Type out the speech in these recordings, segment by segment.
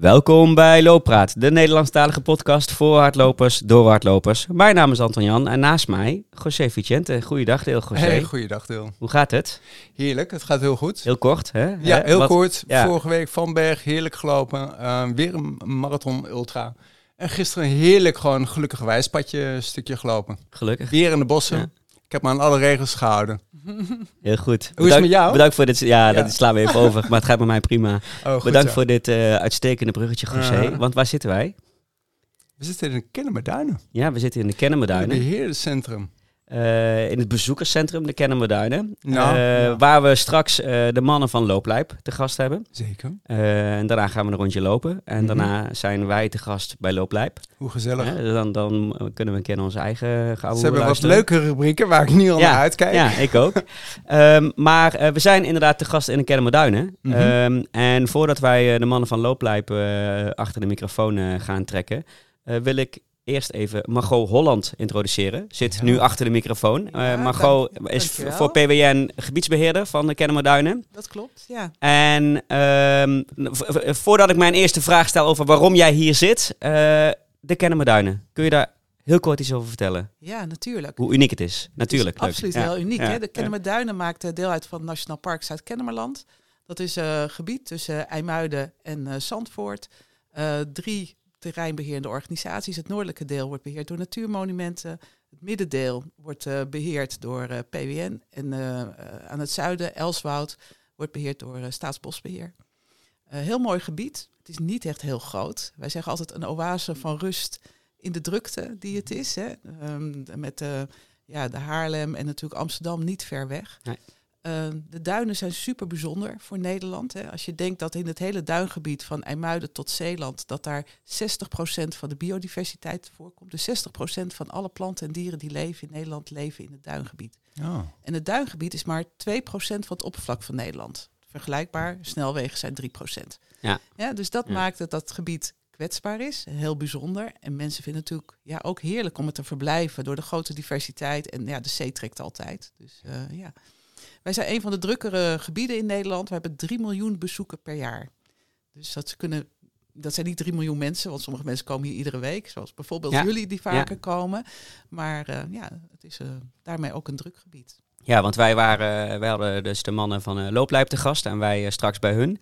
Welkom bij Looppraat, de Nederlandstalige podcast voor hardlopers, door hardlopers. Mijn naam is Anton Jan en naast mij José Vicente. Goeiedag, Deel José. Hey, goeiedag Deel. Hoe gaat het? Heerlijk, het gaat heel goed. Heel kort, hè? Ja, heel Wat- kort. ja. Vorige week Van Berg, heerlijk gelopen. Eh, weer een marathon ultra. En gisteren heerlijk gewoon gelukkig wijspadje een stukje gelopen. Gelukkig. Weer in de bossen. Ja. Ik heb me aan alle regels gehouden. Heel goed. Hoe is het met jou? Bedankt voor dit. Ja, Ja. dat slaan we even over, maar het gaat met mij prima. Oh, goed bedankt zo. voor dit eh, uitstekende bruggetje, José. Want waar zitten wij? We zitten in een Kennemerduinen. Ja, we zitten in de In het Kennemerduinen. Eh, in het bezoekerscentrum, de Kennemerduinen. Nou, Eh, ja. Waar we straks eh, de mannen van Looplijp te gast hebben. Zeker. En daarna gaan we een rondje lopen. En Mhm. daarna zijn wij te gast bij Looplijp. Hoe gezellig. Dan, dan kunnen we een keer onze eigen gouden Ze hebben wat leuke rubrieken waar ik nu al Ja, naar uitkijk. Ja, ik ook. Ehm, maar we zijn inderdaad te gast in de Kennemerduinen. Mhm. Ehm, en voordat wij de mannen van Looplijp achter de microfoon gaan trekken, wil ik eerst even Margot Holland introduceren. Zit Ja. nu achter de microfoon. Eh, Ja, Margot dank- is dankjewel. voor PWN gebiedsbeheerder van de Kennemerduinen. Dat klopt, ja. En ehm, voordat ik mijn eerste vraag stel over waarom jij hier zit, eh, de Kennemerduinen. Kun je daar heel kort iets over vertellen? Ja, natuurlijk. Hoe uniek het is? Natuurlijk. Het is leuk. absoluut Ja. heel uniek. Hè? De Kennemerduinen maakt eh, deel uit van het Nationaal Park Zuid-Kennemerland. Dat is een gebied tussen IJmuiden en eh, Zandvoort. Eh, drie terreinbeheerende organisaties. Het noordelijke deel wordt beheerd door Natuurmonumenten. Het middendeel wordt eh, beheerd door eh, PWN. En eh, aan het zuiden, Elswoud, wordt beheerd door eh, Staatsbosbeheer. Eh, heel mooi gebied. Het is niet echt heel groot. Wij zeggen altijd een oase van rust in de drukte die het is. Hè? Ehm, met ja, de Haarlem en natuurlijk Amsterdam niet ver weg. Nee. Ehm, de duinen zijn super bijzonder voor Nederland. Hè. Als je denkt dat in het hele duingebied van IJmuiden tot Zeeland... dat daar 60% van de biodiversiteit voorkomt. Dus 60% van alle planten en dieren die leven in Nederland leven in het duingebied. Oh. En het duingebied is maar 2% van het oppervlak van Nederland. Vergelijkbaar, snelwegen zijn 3%. Ja. Ja, dus dat Ja. maakt dat dat gebied kwetsbaar is, heel bijzonder. En mensen vinden het natuurlijk ja, ook heerlijk om het te verblijven door de grote diversiteit. En ja, de zee trekt altijd. Dus eh, ja. Wij zijn een van de drukkere gebieden in Nederland. We hebben 3 miljoen bezoeken per jaar. Dus dat, ze kunnen, dat zijn niet 3 miljoen mensen, want sommige mensen komen hier iedere week. Zoals bijvoorbeeld Ja. jullie die vaker komen. Maar eh, ja, het is eh, daarmee ook een druk gebied. Ja, want wij, waren, wij hadden dus de mannen van eh Looplijp te gast en wij eh, straks bij hun.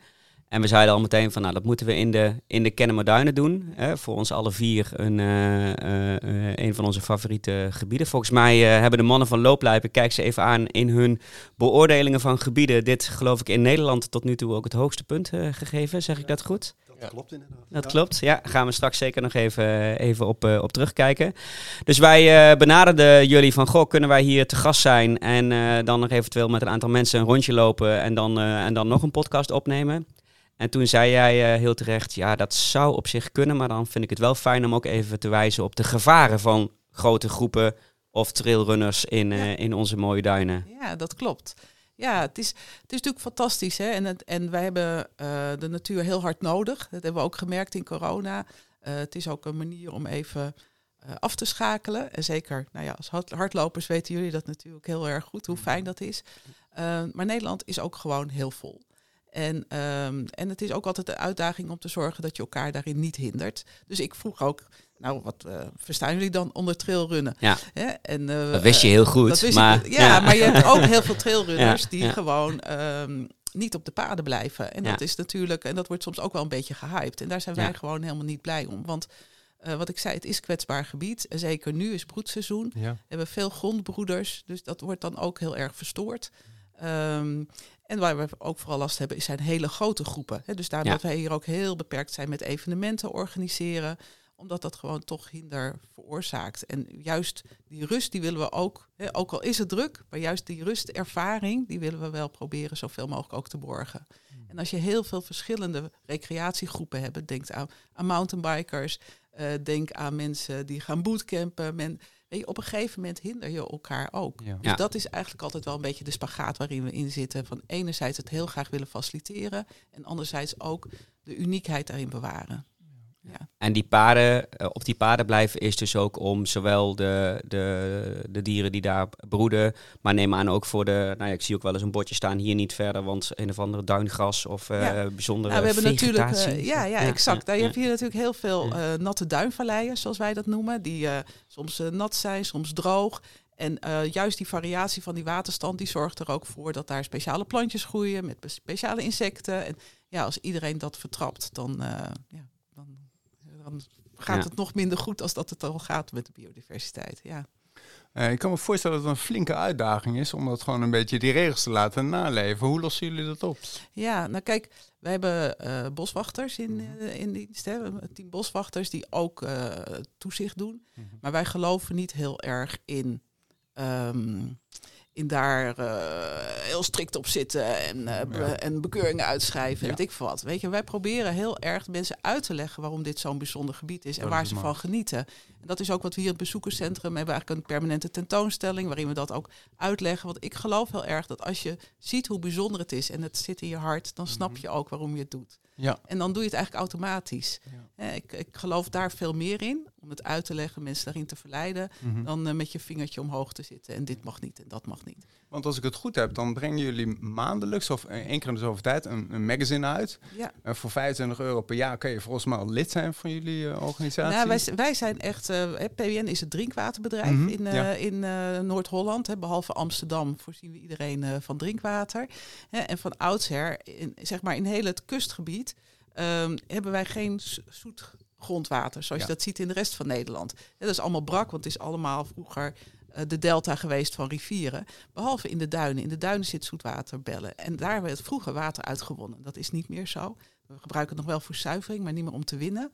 En we zeiden al meteen van, nou, dat moeten we in de, in de Kennemerduinen doen. Hè, voor ons alle vier een, eh, eh, eh, een van onze favoriete gebieden. Volgens mij eh, hebben de mannen van Looplijp, ik kijk ze even aan, in hun beoordelingen van gebieden, dit geloof ik in Nederland tot nu toe ook het hoogste punt eh, gegeven. Zeg ik dat goed? Dat klopt inderdaad. Dat Ja. klopt, ja. Gaan we straks zeker nog even, even op, op terugkijken. Dus wij eh, benaderden jullie van, goh, kunnen wij hier te gast zijn en eh, dan nog eventueel met een aantal mensen een rondje lopen en dan, eh, en dan nog een podcast opnemen. En toen zei jij eh, heel terecht, ja, dat zou op zich kunnen, maar dan vind ik het wel fijn om ook even te wijzen op de gevaren van grote groepen of trailrunners in, eh, in onze mooie duinen. Ja, dat klopt. Ja, het is, het is natuurlijk fantastisch. Hè? En, het, en wij hebben eh, de natuur heel hard nodig. Dat hebben we ook gemerkt in corona. Het is ook een manier om even af te schakelen. En zeker, nou ja, als hard- hardlopers weten jullie dat natuurlijk heel erg goed, hoe fijn dat is. Maar Nederland is ook gewoon heel vol. En, ehm, en het is ook altijd de uitdaging om te zorgen dat je elkaar daarin niet hindert. Dus ik vroeg ook, nou, wat eh, verstaan jullie dan onder trailrunnen? Ja. Hè? En, eh, Dat wist je heel goed, dat wist maar... ik, ja, maar je hebt ook heel veel trailrunners Ja, die ja. gewoon ehm, niet op de paden blijven. En dat is natuurlijk, en dat wordt soms ook wel een beetje gehyped. En daar zijn wij Ja. gewoon helemaal niet blij om. Want eh, wat ik zei, het is kwetsbaar gebied. En zeker nu is broedseizoen. Ja. We hebben veel grondbroeders, dus dat wordt dan ook heel erg verstoord. Ehm, en waar we ook vooral last hebben, zijn hele grote groepen. Hè. Dus daarom Ja. dat wij hier ook heel beperkt zijn met evenementen organiseren omdat dat gewoon toch hinder veroorzaakt. En juist die rust, die willen we ook, hè, ook al is het druk, maar juist die rustervaring, die willen we wel proberen zoveel mogelijk ook te borgen. En als je heel veel verschillende recreatiegroepen hebt, denk aan, aan mountainbikers, eh, denk aan mensen die gaan bootcampen. Men, weet je, op een gegeven moment hinder je elkaar ook. Ja. Dus dat is eigenlijk altijd wel een beetje de spagaat waarin we in zitten. Van enerzijds het heel graag willen faciliteren en anderzijds ook de uniekheid daarin bewaren. Ja. En die paden, eh, op die paden blijven is dus ook om zowel de, de, de dieren die daar broeden, maar neem aan ook voor de, nou ja, ik zie ook wel eens een bordje staan hier niet verder, want een of andere duingras of Ja. bijzondere Nou, we hebben natuurlijk, eh, vegetatie. ja, ja, exact. ja, je ja. hebt hier natuurlijk heel veel natte duinvalleien, zoals wij dat noemen, die soms nat zijn, soms droog. En juist die variatie van die waterstand, die zorgt er ook voor dat daar speciale plantjes groeien met speciale insecten. En ja, als iedereen dat vertrapt, dan, ja, dan, gaat Ja. het nog minder goed als dat het al gaat met de biodiversiteit. Ja. Eh, ik kan me voorstellen dat het een flinke uitdaging is om dat gewoon een beetje die regels te laten naleven. Hoe lossen jullie dat op? Ja, nou kijk, wij hebben eh, boswachters in, eh, in dienst. Hè. We hebben een team boswachters die ook eh, toezicht doen. Maar wij geloven niet heel erg in, ehm, in daar eh, heel strikt op zitten en, eh, be- Ja. en bekeuringen uitschrijven. en Ja. Weet ik veel wat. Weet je, wij proberen heel erg mensen uit te leggen waarom dit zo'n bijzonder gebied is en Dat waar is ze van genieten. En dat is ook wat we hier in het bezoekerscentrum hebben. Eigenlijk een permanente tentoonstelling waarin we dat ook uitleggen. Want ik geloof heel erg dat als je ziet hoe bijzonder het is en het zit in je hart, dan snap Mhm. je ook waarom je het doet. Ja. En dan doe je het eigenlijk automatisch. Ja. Eh, Ik, ik geloof daar veel meer in, om het uit te leggen, mensen daarin te verleiden, Mhm. dan eh, met je vingertje omhoog te zitten. En dit mag niet en dat mag niet. Want als ik het goed heb, dan brengen jullie maandelijks of eh, één keer in de zoveel tijd een, een magazine uit. Ja. En voor 25 euro per jaar kun je volgens mij al lid zijn van jullie eh, organisatie. Nou, wij, wij zijn echt, eh, PWN is het drinkwaterbedrijf Mhm, in, eh, ja. in eh, Noord-Holland. Behalve Amsterdam voorzien we iedereen eh, van drinkwater. Hè, en van oudsher, in, zeg maar in heel het kustgebied, ehm, hebben wij geen zoet grondwater, zoals Ja. je dat ziet in de rest van Nederland. Dat is allemaal brak, want het is allemaal vroeger eh, de delta geweest van rivieren. Behalve in de duinen. In de duinen zit zoetwaterbellen. En daar werd vroeger water uitgewonnen. Dat is niet meer zo. We gebruiken het nog wel voor zuivering, maar niet meer om te winnen.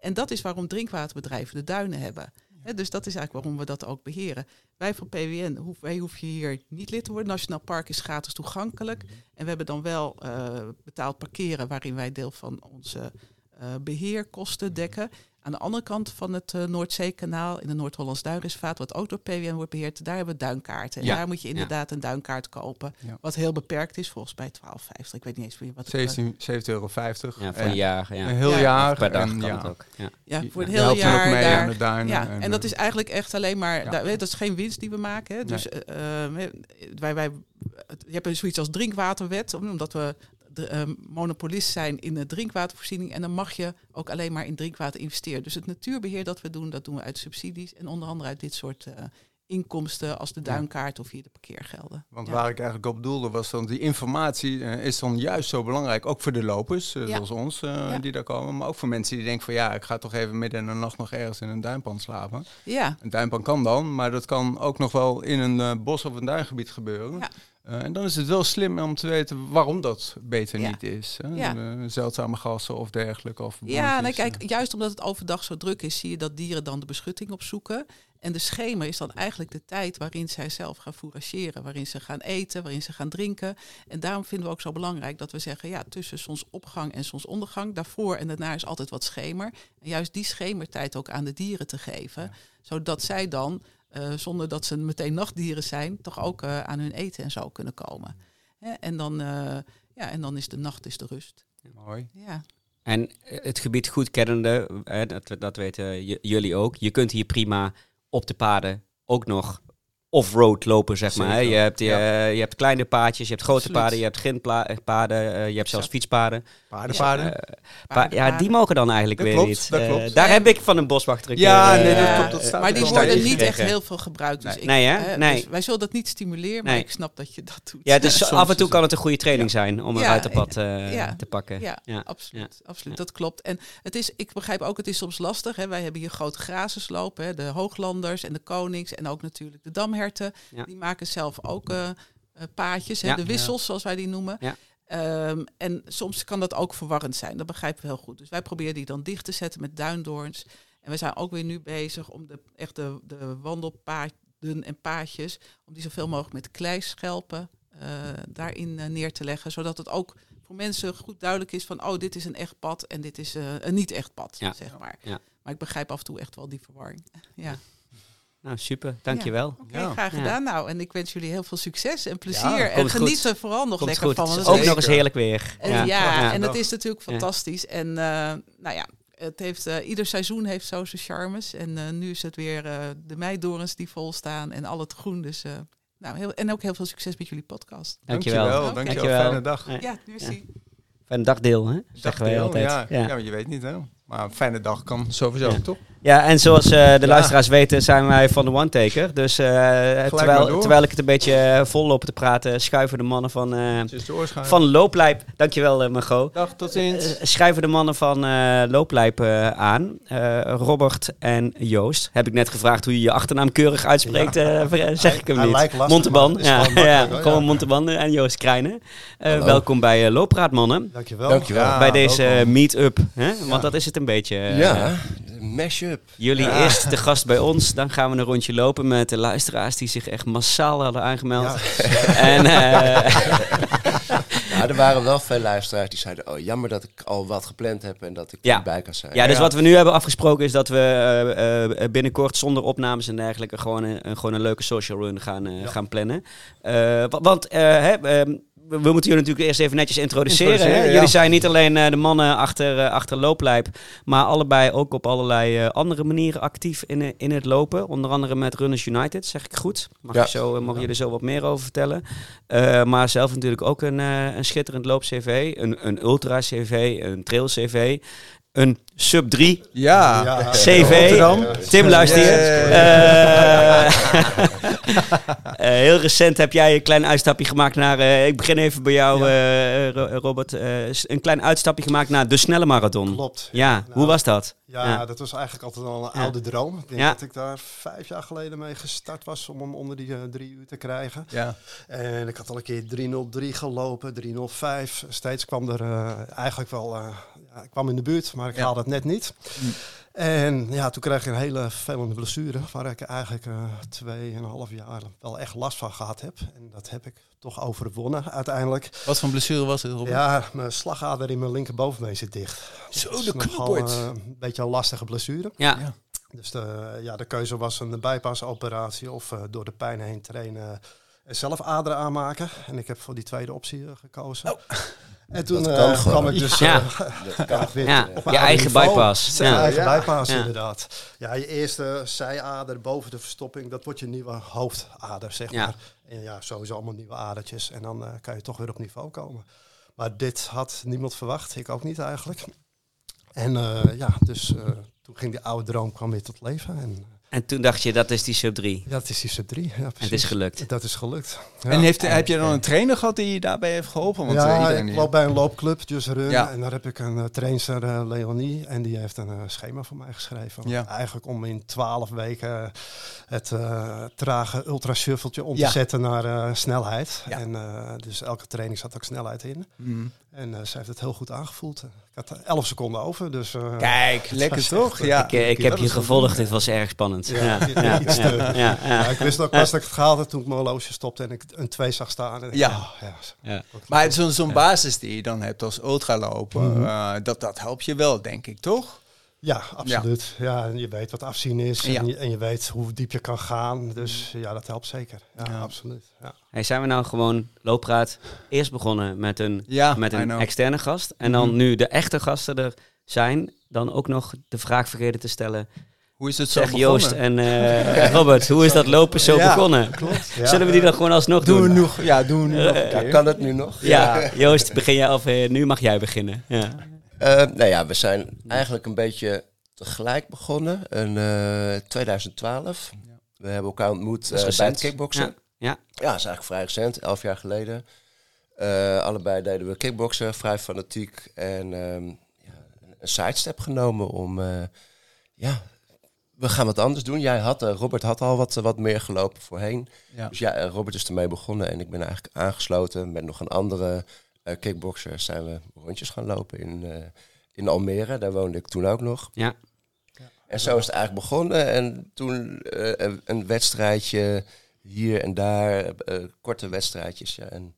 En dat is waarom drinkwaterbedrijven de duinen hebben. Dus dat is eigenlijk waarom we dat ook beheren. Wij van PWN, hoef, wij hoeven hier niet lid te worden. Nationaal Park is gratis toegankelijk. En we hebben dan wel eh, betaald parkeren, waarin wij deel van onze beheerkosten dekken. Aan de andere kant van het eh, Noordzeekanaal, in de Noord-Hollands Duinreservaat, wat ook door PWN wordt beheerd, daar hebben we duinkaarten. En Ja. daar moet je inderdaad een duinkaart kopen. Ja. Wat heel beperkt is, volgens mij 12,50. Ik weet niet eens meer wat het, eh, 17 17,50 euro. Ja, voor En een jaar. Ja. Een heel Ja. jaar. Per dag en kan ja, het ook. Ja. Voor het je hele helpt dan jaar ook mee daar. aan de duinen. Ja, en dat eh, is eigenlijk echt alleen maar, Ja. daar- weet, dat is geen winst die we maken. Hè. Dus eh, eh, wij, wij, je hebt zoiets als drinkwaterwet, omdat we eh, monopolist zijn in de drinkwatervoorziening. En dan mag je ook alleen maar in drinkwater investeren. Dus het natuurbeheer dat we doen, dat doen we uit subsidies. En onder andere uit dit soort eh, inkomsten als de duinkaart of hier de parkeergelden. Want Ja. waar ik eigenlijk op doelde was dan die informatie eh, is dan juist zo belangrijk. Ook voor de lopers, eh, Ja. zoals ons, Ja. die daar komen. Maar ook voor mensen die denken van ja, ik ga toch even midden in de nacht nog ergens in een duinpan slapen. Ja, Een duinpan kan dan, maar dat kan ook nog wel in een bos of een duingebied gebeuren. Eh, en dan is het wel slim om te weten waarom dat beter Ja. niet is. Hè? Ja. Eh, zeldzame gassen of dergelijke. Of Ja, boontjes, kijk, juist omdat het overdag zo druk is, zie je dat dieren dan de beschutting opzoeken. En de schemer is dan eigenlijk de tijd waarin zij zelf gaan fourageren, waarin ze gaan eten, waarin ze gaan drinken. En daarom vinden we ook zo belangrijk dat we zeggen, ja, tussen zonsopgang en zonsondergang, daarvoor en daarna is altijd wat schemer. En juist die schemertijd ook aan de dieren te geven, zodat zij dan, eh, zonder dat ze meteen nachtdieren zijn, toch ook eh, aan hun eten en zo kunnen komen. Hè, en, dan, eh, ja, en dan is de nacht is de rust. Mooi. Ja. En het gebied goed kennende, hè, dat, dat weten jullie ook. Je kunt hier prima op de paden ook nog off-road lopen, zeg maar. Je hebt, je, ja. je hebt kleine paadjes, je hebt grote Absoluut. paden, je hebt grindpaden, je hebt zelfs fietspaden. Paardenpaarden. Eh, pa- ja, die mogen dan eigenlijk Dat weer klopt, niet. dat Eh, klopt. daar Ja. heb ik van een boswachter Ja, nee, eh, dat klopt. Dat eh, staat Maar die worden niet echt heel veel gebruikt. Dus Nee. ik, Nee, hè? eh, Nee. dus wij zullen dat niet stimuleren, maar Nee. ik snap dat je dat doet. Ja, dus af en toe kan het een goede training Ja. zijn om een Ja, ruiterpad eh, ja. te pakken. Ja, Ja. absoluut. absoluut Ja. Dat klopt. En het is, ik begrijp ook, het is soms lastig. Hè. Wij hebben hier grote grazers lopen, hè, de hooglanders en de konings en ook natuurlijk de damherten. Ja. Die maken zelf ook eh, eh, paadjes, hè, Ja. de wissels zoals wij die noemen. Ja. Ehm, en soms kan dat ook verwarrend zijn, dat begrijpen we heel goed. Dus wij proberen die dan dicht te zetten met duindoorns. En we zijn ook weer nu bezig om de, echt de, de wandelpaden en paadjes, om die zoveel mogelijk met kleischelpen eh, daarin neer te leggen. Zodat het ook voor mensen goed duidelijk is van, oh, dit is een echt pad en dit is een niet echt pad, Ja. zeg maar. Ja. Maar ik begrijp af en toe echt wel die verwarring. Ja. Nou, super. Dankjewel. Oké, Ja. graag Ja. gedaan. Nou, en ik wens jullie heel veel succes en plezier. Ja, en geniet er vooral nog Komt lekker goed. van. Het is ook nog eens heerlijk weer. en ja, Ja. en het is natuurlijk fantastisch. En eh, nou ja, het heeft, eh, ieder seizoen heeft zo zijn charmes. En eh, nu is het weer eh, de meidorens die vol staan en al het groen. Dus, eh, nou, heel, en ook heel veel succes met jullie podcast. Dankjewel. Dankjewel. Fijne dag. Ja. Ja, nu is die. Fijne dagdeel, hè? Zeggen wij altijd. Ja, ja. maar je weet niet, hè. Maar een fijne dag kan sowieso, Ja. toch? Ja, en zoals eh, de Ja. luisteraars weten zijn wij van de One Taker. Dus eh, terwijl, terwijl ik het een beetje eh, vol loop te praten, schuiven de mannen van, van Looplijp, dankjewel uh, Margot, Dag, tot ziens. Schuiven de mannen van eh Looplijp eh, aan. Eh, Robert en Joost. Heb ik net gevraagd hoe je je achternaam keurig uitspreekt, eh, zeg ik hem niet. lastig, Monteban, ja, gewoon ja, makkelijk, hoor. gewoon Ja. Monteban en Joost Krijnen. Eh, welkom bij uh, Looppraat mannen. Dankjewel. Dankjewel. Ja, bij deze meet-up, hè? want Ja. dat is het een beetje. ja, mashup. Jullie Ja. eerst de gast bij ons, dan gaan we een rondje lopen met de luisteraars die zich echt massaal hadden aangemeld. Ja. En eh, Ja, er waren wel veel luisteraars die zeiden, oh jammer dat ik al wat gepland heb en dat ik Ja. niet bij kan zijn. ja, dus Ja. wat we nu hebben afgesproken is dat we eh, eh, binnenkort zonder opnames en dergelijke gewoon een, gewoon een leuke social run gaan, Ja. gaan plannen. Eh, wa- want eh, hè, ehm, we, we moeten jullie natuurlijk eerst even netjes introduceren. ja. Jullie zijn niet alleen eh, de mannen achter, eh, achter looplijp, maar allebei ook op allerlei eh, andere manieren actief in, in het lopen. Onder andere met Runners United, zeg ik goed. Mag Ja. zo, mogen jullie zo wat meer over vertellen. Maar zelf natuurlijk ook een, een schitterend loop-CV, een, een ultra-CV, een trail-CV, een sub-3 Ja. Ja. CV. Rotterdam. Tim, luister? Yeah. Eh, eh, heel recent heb jij een klein uitstapje gemaakt naar... eh, ik begin even bij jou, eh, Ro- Robert. eh, een klein uitstapje gemaakt naar de snelle marathon. Klopt. Ja, Nou, hoe was dat? Ja, Ja. dat was eigenlijk altijd al een Ja. oude droom. Ik denk Ja. dat ik daar vijf jaar geleden mee gestart was om hem onder die drie uur te krijgen. Ja. En ik had al een keer 303 gelopen, 305. Steeds kwam er eigenlijk wel, eh, ja, ik kwam in de buurt, maar ik Ja. haalde het net niet. Mm. En ja, toen kreeg ik een hele vervelende blessure, waar ik eigenlijk eh tweeënhalf jaar wel echt last van gehad heb. En dat heb ik toch overwonnen uiteindelijk. Wat voor blessure was het, Robert? Ja, mijn slagader in mijn linkerbovenbeen zit dicht. Zo, de nogal knoppert. eh, een beetje een lastige blessure. Ja, Ja. Dus de, ja, de keuze was een bypassoperatie of eh, door de pijn heen trainen en zelf aderen aanmaken. En ik heb voor die tweede optie eh, gekozen. En toen Dat kan gewoon. kwam ik dus Ja. eh, weer ja. op je eigen niveau. bypass. Ja, Ja. eigen Ja. bypass Ja. inderdaad. Ja, je eerste zijader boven de verstopping, dat wordt je nieuwe hoofdader, zeg Ja. maar. En ja, sowieso allemaal nieuwe adertjes. En dan eh, kan je toch weer op niveau komen. Maar dit had niemand verwacht, ik ook niet eigenlijk. En eh, ja, dus eh, toen ging die oude droom kwam weer tot leven. En En toen dacht je, dat is die sub 3. ja, dat is die sub 3. Ja, En het is precies. gelukt. Dat is gelukt. Ja. En heeft, heb je dan een trainer gehad die je daarbij heeft geholpen? Want eh, ja, iedereen ik loop bij een loopclub, Just Run. Ja. En daar heb ik een uh, trainster, eh, Leonie. En die heeft een eh, schema voor mij geschreven. Ja. Eigenlijk om in twaalf weken het eh, trage ultra-shuffeltje om Ja. te zetten naar eh, snelheid. Ja. En eh, dus elke training zat ook snelheid in. Mm. En eh, ze heeft het heel goed aangevoeld. Ik had 11 seconden over, dus... eh, Kijk, lekker toch? echt, eh, Ja. Ik, ik heb je gevolgd, dit was erg spannend. Ja, Ja, ja, iets ja, te- ja, ja. Ja, ik wist ook pas dat ik het gehaald had toen ik mijn horloge stopte en ik een 2 zag staan. En ik- Ja. oh, ja. Ja. Maar zo'n zo'n basis die je dan hebt als ultralopen, Mhm. eh, dat, dat helpt je wel, denk ik, toch? Ja, absoluut. Ja. en je weet wat afzien is Ja. en, je, en je weet hoe diep je kan gaan. Dus ja, dat helpt zeker. Ja, Ja. absoluut. Ja. Hey, zijn we nou gewoon looppraat eerst begonnen met een, Ja, met een externe gast. En dan Mhm. nu de echte gasten er zijn, dan ook nog de vraag vergeten te stellen. Hoe is het zo Zeg begonnen? Joost en eh, Robert, hoe is dat lopen zo Ja, begonnen? Klopt. Ja. Zullen we die dan gewoon alsnog Doen we doen? nog, ja, doen we nu nog keer. kan het nu nog? Ja, Joost, begin jij of eh, nu mag jij beginnen. Ja. Eh, nou ja, we zijn eigenlijk een beetje tegelijk begonnen. In eh, 2012. We hebben elkaar ontmoet eh, bij het kickboksen. Ja, ja. Ja, dat is eigenlijk vrij recent, elf jaar geleden. Eh, allebei deden we kickboksen, vrij fanatiek. En ehm, ja, een sidestep genomen om... eh, ja, we gaan wat anders doen. Jij had, eh, Robert had al wat, wat meer gelopen voorheen. Ja. Dus ja, eh, Robert is ermee begonnen en ik ben eigenlijk aangesloten. Met nog een andere eh kickboxer zijn we rondjes gaan lopen in, eh, in Almere. Daar woonde ik toen ook nog. Ja. En zo is het eigenlijk begonnen. En toen eh, een, een wedstrijdje hier en daar, eh, korte wedstrijdjes. Ja, en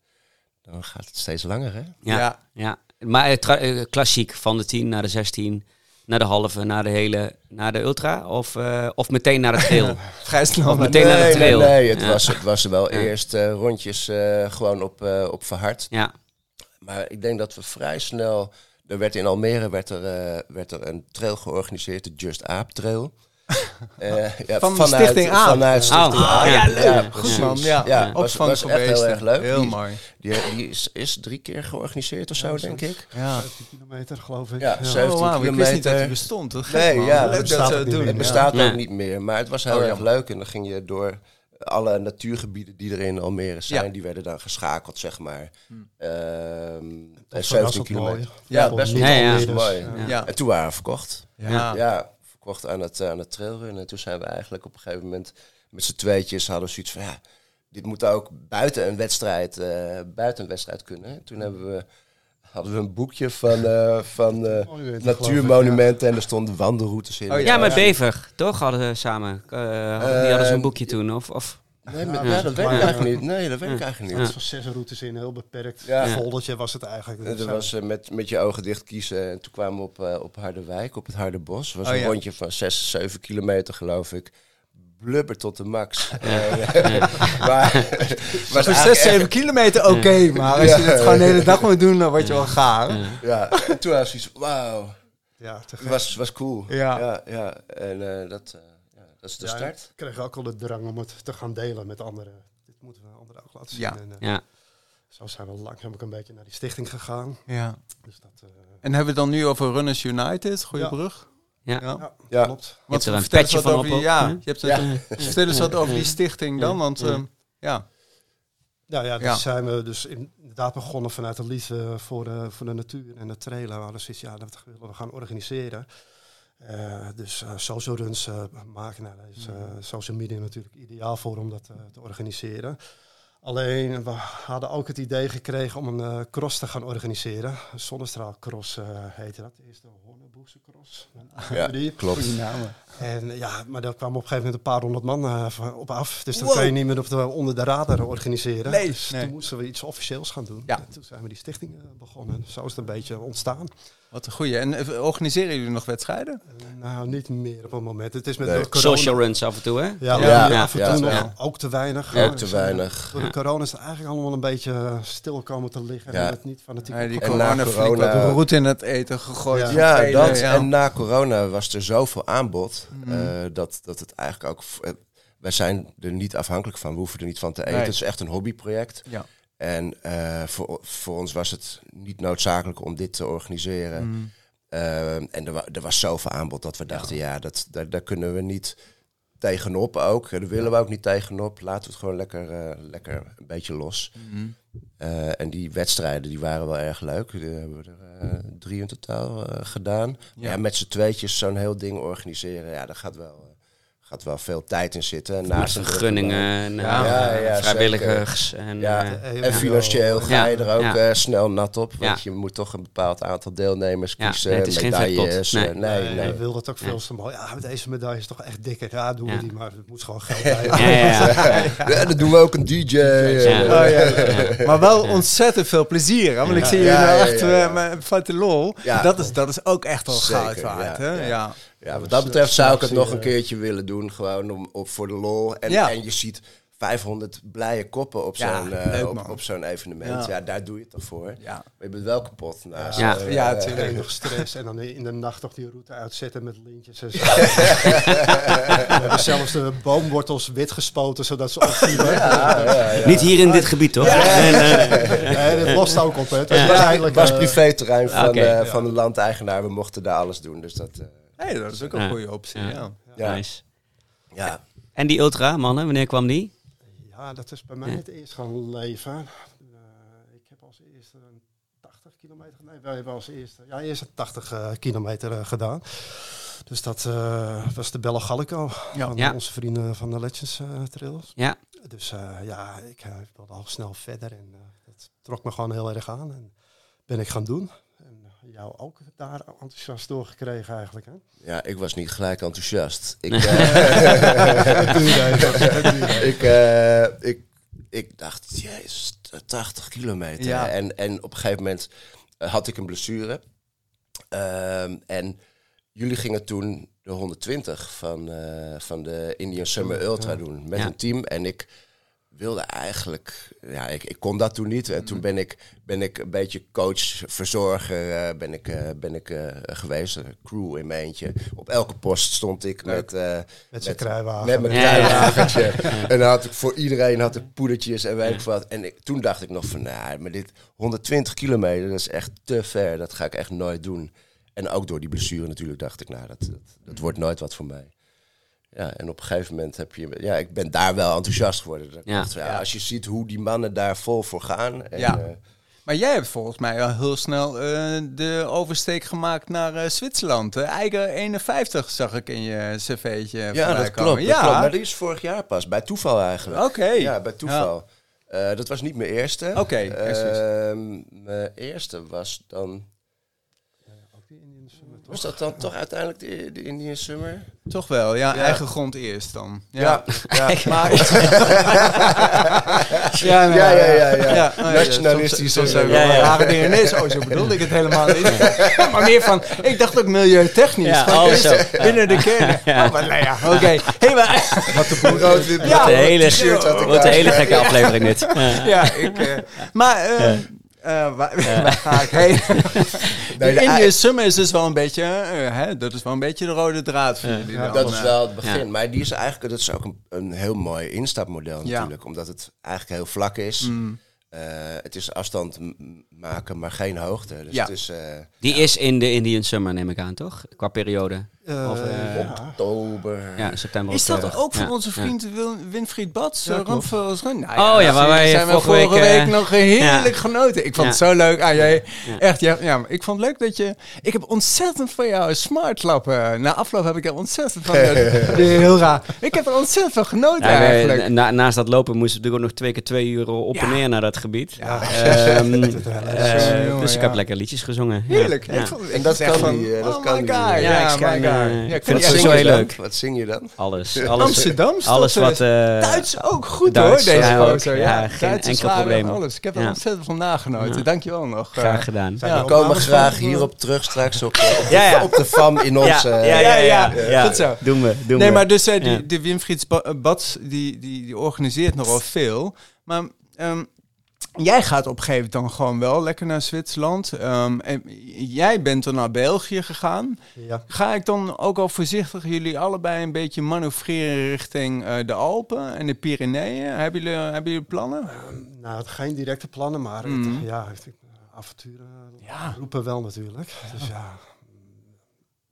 dan gaat het steeds langer, hè? Ja. Ja. Ja, maar klassiek van de 10 naar de 16, naar de halve, naar de hele, naar de ultra of, eh, of meteen naar het snel. Of meteen naar de nee, trail. nee, nee, het, Ja. was, het was wel Ja. eerst eh, rondjes eh, gewoon op, eh, op verhard. ja, Maar ik denk dat we vrij snel er werd in Almere werd er, eh, werd er een trail georganiseerd, de Just Aap Trail. Eh, ja, Van de Stichting Aap. Vanuit Stichting Oh, Aap. ja, leuk. Goed man, ja. Ja, Ook was, van was echt heel erg leuk. Heel die, mooi. Die, die is, is drie keer georganiseerd of zo, denk ik. Ja. 17 kilometer, geloof ik. Ja, Ja. 17 Oh, wauw, ik wist niet dat kilometer. die bestond. Toch? Nee, ja, Leuk het dat bestaat ze ook het niet doen. meer. Het bestaat Ja. ook niet meer, maar het was heel Oh, ja. erg leuk. En dan ging je door alle natuurgebieden die er in Almere zijn, Ja. die werden dan geschakeld, zeg maar. Hmm. Ehm, en was ook 17 mooi. kilometer. Ja, Ja, best wel Ja, ja. mooi. Ja. En toen waren we verkocht. Ja. Ja, verkocht aan het, eh, aan het trailrun. En toen zijn we eigenlijk op een gegeven moment met z'n tweetjes hadden we zoiets van ja, dit moet ook buiten een wedstrijd, eh, buiten een wedstrijd kunnen. Toen hebben we, hadden we een boekje van, eh, van eh, Monument, natuurmonumenten en er stonden wandelroutes in. Oh, Ja, met Bever, toch? Hadden ze samen. Eh, hadden- die hadden zo'n boekje toen. Of, of, Nee, maar, Ja, ja, dat weet ik maar- eigenlijk niet. Nee, dat weet ik Ja. eigenlijk niet. was zes routes in, heel beperkt. Ja. Een foldertje was het eigenlijk. En Dus, Dat was met, met je ogen dicht kiezen. En toen kwamen we op, op Harderwijk, op het Harderbos. Het was Oh, een ja. rondje van 6, 7 kilometer, geloof ik. Blubber tot de max. Eh, maar was Voor 6, eigenlijk 7 echt- kilometer oké, maar als je het gewoon de hele dag moet doen, dan word je wel gaar. Ja, en toen was iets, wauw. ja, te Het gek. was, was cool. Ja. ja, ja. En eh, dat, eh, ja, dat is de Ja, start. Ik kreeg ook al de drang om het te gaan delen met anderen. Dit moeten we anderen ook laten zien. Ja. En, eh, ja. Zo zijn we langzaam ook een beetje naar die stichting gegaan. Ja. Dus dat, eh, En hebben we het dan nu over Runners United? Goeie Ja. brug. Ja. Ja. klopt. hebt er een vertel eens petje wat van over, ook, Ja, je hebt Ja. het, vertel eens wat over die stichting dan, want Ja. ehm, ja. Ja, ja, dus Ja. zijn we dus inderdaad begonnen vanuit de liefde voor de, voor de natuur en de trailer. We hadden zoiets, ja, dat willen we gaan organiseren. Eh, dus eh, social runs eh, maken, nou, daar is eh, social media natuurlijk ideaal voor om dat te organiseren. Alleen, we hadden ook het idee gekregen om een eh, cross te gaan organiseren. Een zonnestraal cross eh heette dat. Eerst de Horneboekse cross. Ja, Die. klopt. Namen. En ja, maar daar kwamen op een gegeven moment een paar honderd man eh, op af. Dus dat Wow. kan je niet meer op de, onder de radar organiseren. Nee, dus nee. toen moesten we iets officieels gaan doen. Ja. En toen zijn we die stichting begonnen. Zo is het een beetje ontstaan. Wat een goeie. En eh, organiseren jullie nog wedstrijden? Nou, niet meer op het moment. Het is met Nee. de corona. Social runs af en toe, hè? Ja, Ja, ja, ja, af en ja, toe nog. ja. Ook te weinig. Ook te weinig. Door de corona is het eigenlijk allemaal een beetje eh, stil komen te liggen. Ja. En het niet fanatiek Ja, die En corona na flink corona- wat roet in het eten gegooid. Ja. van dat. ja. En na corona was er zoveel aanbod Mhm. eh, dat, dat het eigenlijk ook. eh, wij zijn er niet afhankelijk van. We hoeven er niet van te eten. Nee. Het is echt een hobbyproject. Ja. En eh, voor, voor ons was het niet noodzakelijk om dit te organiseren. Mhm. Eh, en er, wa- er was zoveel aanbod dat we dachten, ja, dat, daar, daar kunnen we niet tegenop ook. Daar willen we ook niet tegenop. Laten we het gewoon lekker, eh, lekker een beetje los. Mhm. Eh, en die wedstrijden die waren wel erg leuk. Die hebben we er drie in totaal gedaan. Ja. Ja. met z'n tweetjes zo'n heel ding organiseren, ja, daar gaat wel, gaat wel veel tijd in zitten. Naast vergunningen en Ja. eh, Ja, ja, vrijwilligers. En, Ja, eh, en financieel ga je er ook ja. eh, snel nat op. Want Ja. je moet toch een bepaald aantal deelnemers Ja, kiezen. nee, het is geen medailles. vetpot. eh, Nee. nee, nee. Wil dat ook veel te mooi. Ja, met deze medaille is toch echt dikker. Ja, doen Ja. we die, maar het moet gewoon geld bij. ja, ja, ja. Ja, dan doen we ook een DJ. Ja. Oh, ja, ja. Maar wel ontzettend veel plezier. Hè? Want ik zie je Ja, nou ja, echt ja, ja. met van de lol. Ja. dat, is, dat is ook echt wel Zeker, goud waard. ja? Ja. Wat dat betreft zou ik het nog een Snacks, keertje willen doen. Gewoon om, op, voor de lol. En, Ja. en je ziet 500 blije koppen op zo'n eh, op, op zo'n evenement. Ja. Ja. daar doe je het toch voor. Ja. Maar je bent wel kapot. Nou, Ja. zo, Ja, eh, tuurlijk. En nog stress en dan in de nacht toch die route uitzetten met lintjes en zo. We hebben zelfs de boomwortels wit gespoten zodat ze opvielen. ja, ja, ja. Niet hier in dit gebied, toch? Eh, Nee, dit lost ook op. Hè. Het was Het was eh, privéterrein van, Oké. eh, van de landeigenaar. We mochten daar alles doen. Dus dat, eh, Hey, dat is ook een goede optie. Ja. Ja. ja. nice. ja. En die ultra, mannen, wanneer kwam die? Ja, dat is bij mij Ja. het eerst gaan leven. Eh, ik heb als eerste een 80 kilometer... Nee, wij hebben als eerste... Ja, eerst een 80 eh, kilometer eh, gedaan. Dus dat eh, was de Bella Gallico. Ja. Van Ja. onze vrienden van de Legends eh, Trails. Ja. Dus eh, ja, ik wilde al snel verder. En dat trok me gewoon heel erg aan. En ben ik gaan doen. Eh, jou ook daar enthousiast doorgekregen eigenlijk. Hè? ja, ik was niet gelijk enthousiast. Ik, even. ik, eh, ik, ik dacht, jezus, 80 kilometer. Ja. En, en op een gegeven moment eh, had ik een blessure. Ehm, en jullie gingen toen de 120 van, eh, van de Indian Summer Ultra doen met Ja. een team. En ik wilde eigenlijk, ja, ik, ik kon dat toen niet. En toen ben ik, ben ik een beetje coach, verzorger, eh, ben ik, eh, ben ik eh, geweest. Crew in mijn eentje. Op elke post stond ik met, Met zijn kruiwagen. met mijn ja. kruiwagentje. En dan had ik voor iedereen had ik poedertjes en weet ik wat. En ik, toen dacht ik nog van, nou, maar dit 120 kilometer, dat is echt te ver. Dat ga ik echt nooit doen. En ook door die blessure natuurlijk dacht ik, nou, dat, dat, dat wordt nooit wat voor mij. Ja, en op een gegeven moment heb je, ja, ik ben daar wel enthousiast geworden. Dat Ja. ja, als je ziet hoe die mannen daar vol voor gaan. En, Ja. eh, Maar jij hebt volgens mij al heel snel eh, de oversteek gemaakt naar eh, Zwitserland. hè? Eigen 51 zag ik in je cv'tje ja, dat komen. klopt, dat klopt. Maar die is vorig jaar pas, bij toeval eigenlijk. Oké. Ja, bij toeval. Eh, dat was niet mijn eerste. Oké. Ehm, mijn eerste was dan... Was dat dan toch uiteindelijk de, de Indian Summer? Toch wel, ja, Ja. eigen grond eerst dan. Ja, ja. Maar, ja, nou, Ja, ja, ja, ja. oh Nationalistisch, Soms, soms zijn we ja, wel ja. rare dingen. Nee, zo, zo bedoelde ik het helemaal niet. maar meer van, ik dacht ook milieutechnisch. Oh, zo. Binnen de kern. Ja. Oh, maar nou ja, oké. Hey, maar, Wat de rood wit Ja, Wat een hele, t-shirt had ik wat een hele gekke aflevering dit. Ja. ik... eh, maar, eh, eh, waar, waar ga ik heen? Nee, de Summer is dus wel een beetje, eh, hè, dat is wel een beetje de rode draad voor jullie. dan, Dat is eh. wel het begin. Ja. Maar die is eigenlijk, dat is ook een, een heel mooi instapmodel Ja. natuurlijk. Omdat het eigenlijk heel vlak is. Mm. Eh, het is afstand maken, maar geen hoogte. Dus Ja. het is eh, Die is in de Indian Summer, neem ik aan, toch? Qua periode. Eh, Of, eh, ja. oktober. Ja, september. Is dat ook van Ja, onze ja. vriend Wil- Winfried Bats? Ja. Nou Oh ja, waar wij zijn we vorige vorige week, week, nog heerlijk ja. genoten. Ik vond het zo leuk. Ah, jij, Ja. Echt, ja, ja, maar ik vond het leuk dat je... Ik heb ontzettend van jou smart klappen. Na afloop heb ik er ontzettend van... heel raar. Ik heb er ontzettend van genoten eigenlijk. na- naast dat lopen moesten we natuurlijk ook nog twee keer twee uur op Ja. en neer naar dat gebied. Ja. Ehm, Dat eh. Jongen, dus ik ja. heb lekker liedjes gezongen. Ja. Heerlijk. Ja. Ik vond, En dat kan van, die, eh, dat oh kan my die, god. eh, Ja, Ja, ik my schijn, god. Ja, ik ik vind het je heel leuk. Wat zing je dan? Alles. Alles, Amsterdams. alles dat, wat... eh, Duits ook goed Duits, hoor, deze ja, ook. foto. Ja, Ja, geen enkel probleem. Alles. Ik heb er Ja. ontzettend van nagenoten. Ja. Dankjewel nog. Graag gedaan. Ja. We komen graag hierop terug straks op, op, de, Ja, ja. op de fam in ons. ja, ja, ja, ja, ja. ja. Goed zo. Doen we, doen nee, maar dus eh, die, Ja. de Winfried Ba- eh, Bats, die, die, die organiseert nogal veel. Maar ehm, jij gaat op een gegeven moment dan gewoon wel lekker naar Zwitserland. Ehm, en jij bent dan naar België gegaan. Ja. Ga ik dan ook al voorzichtig jullie allebei een beetje manoeuvreren richting eh, de Alpen en de Pyreneeën? Hebben jullie, hebben jullie plannen? Nou, geen directe plannen, maar het- Mhm. ja, avonturen Ja. roepen wel natuurlijk. Dus ja,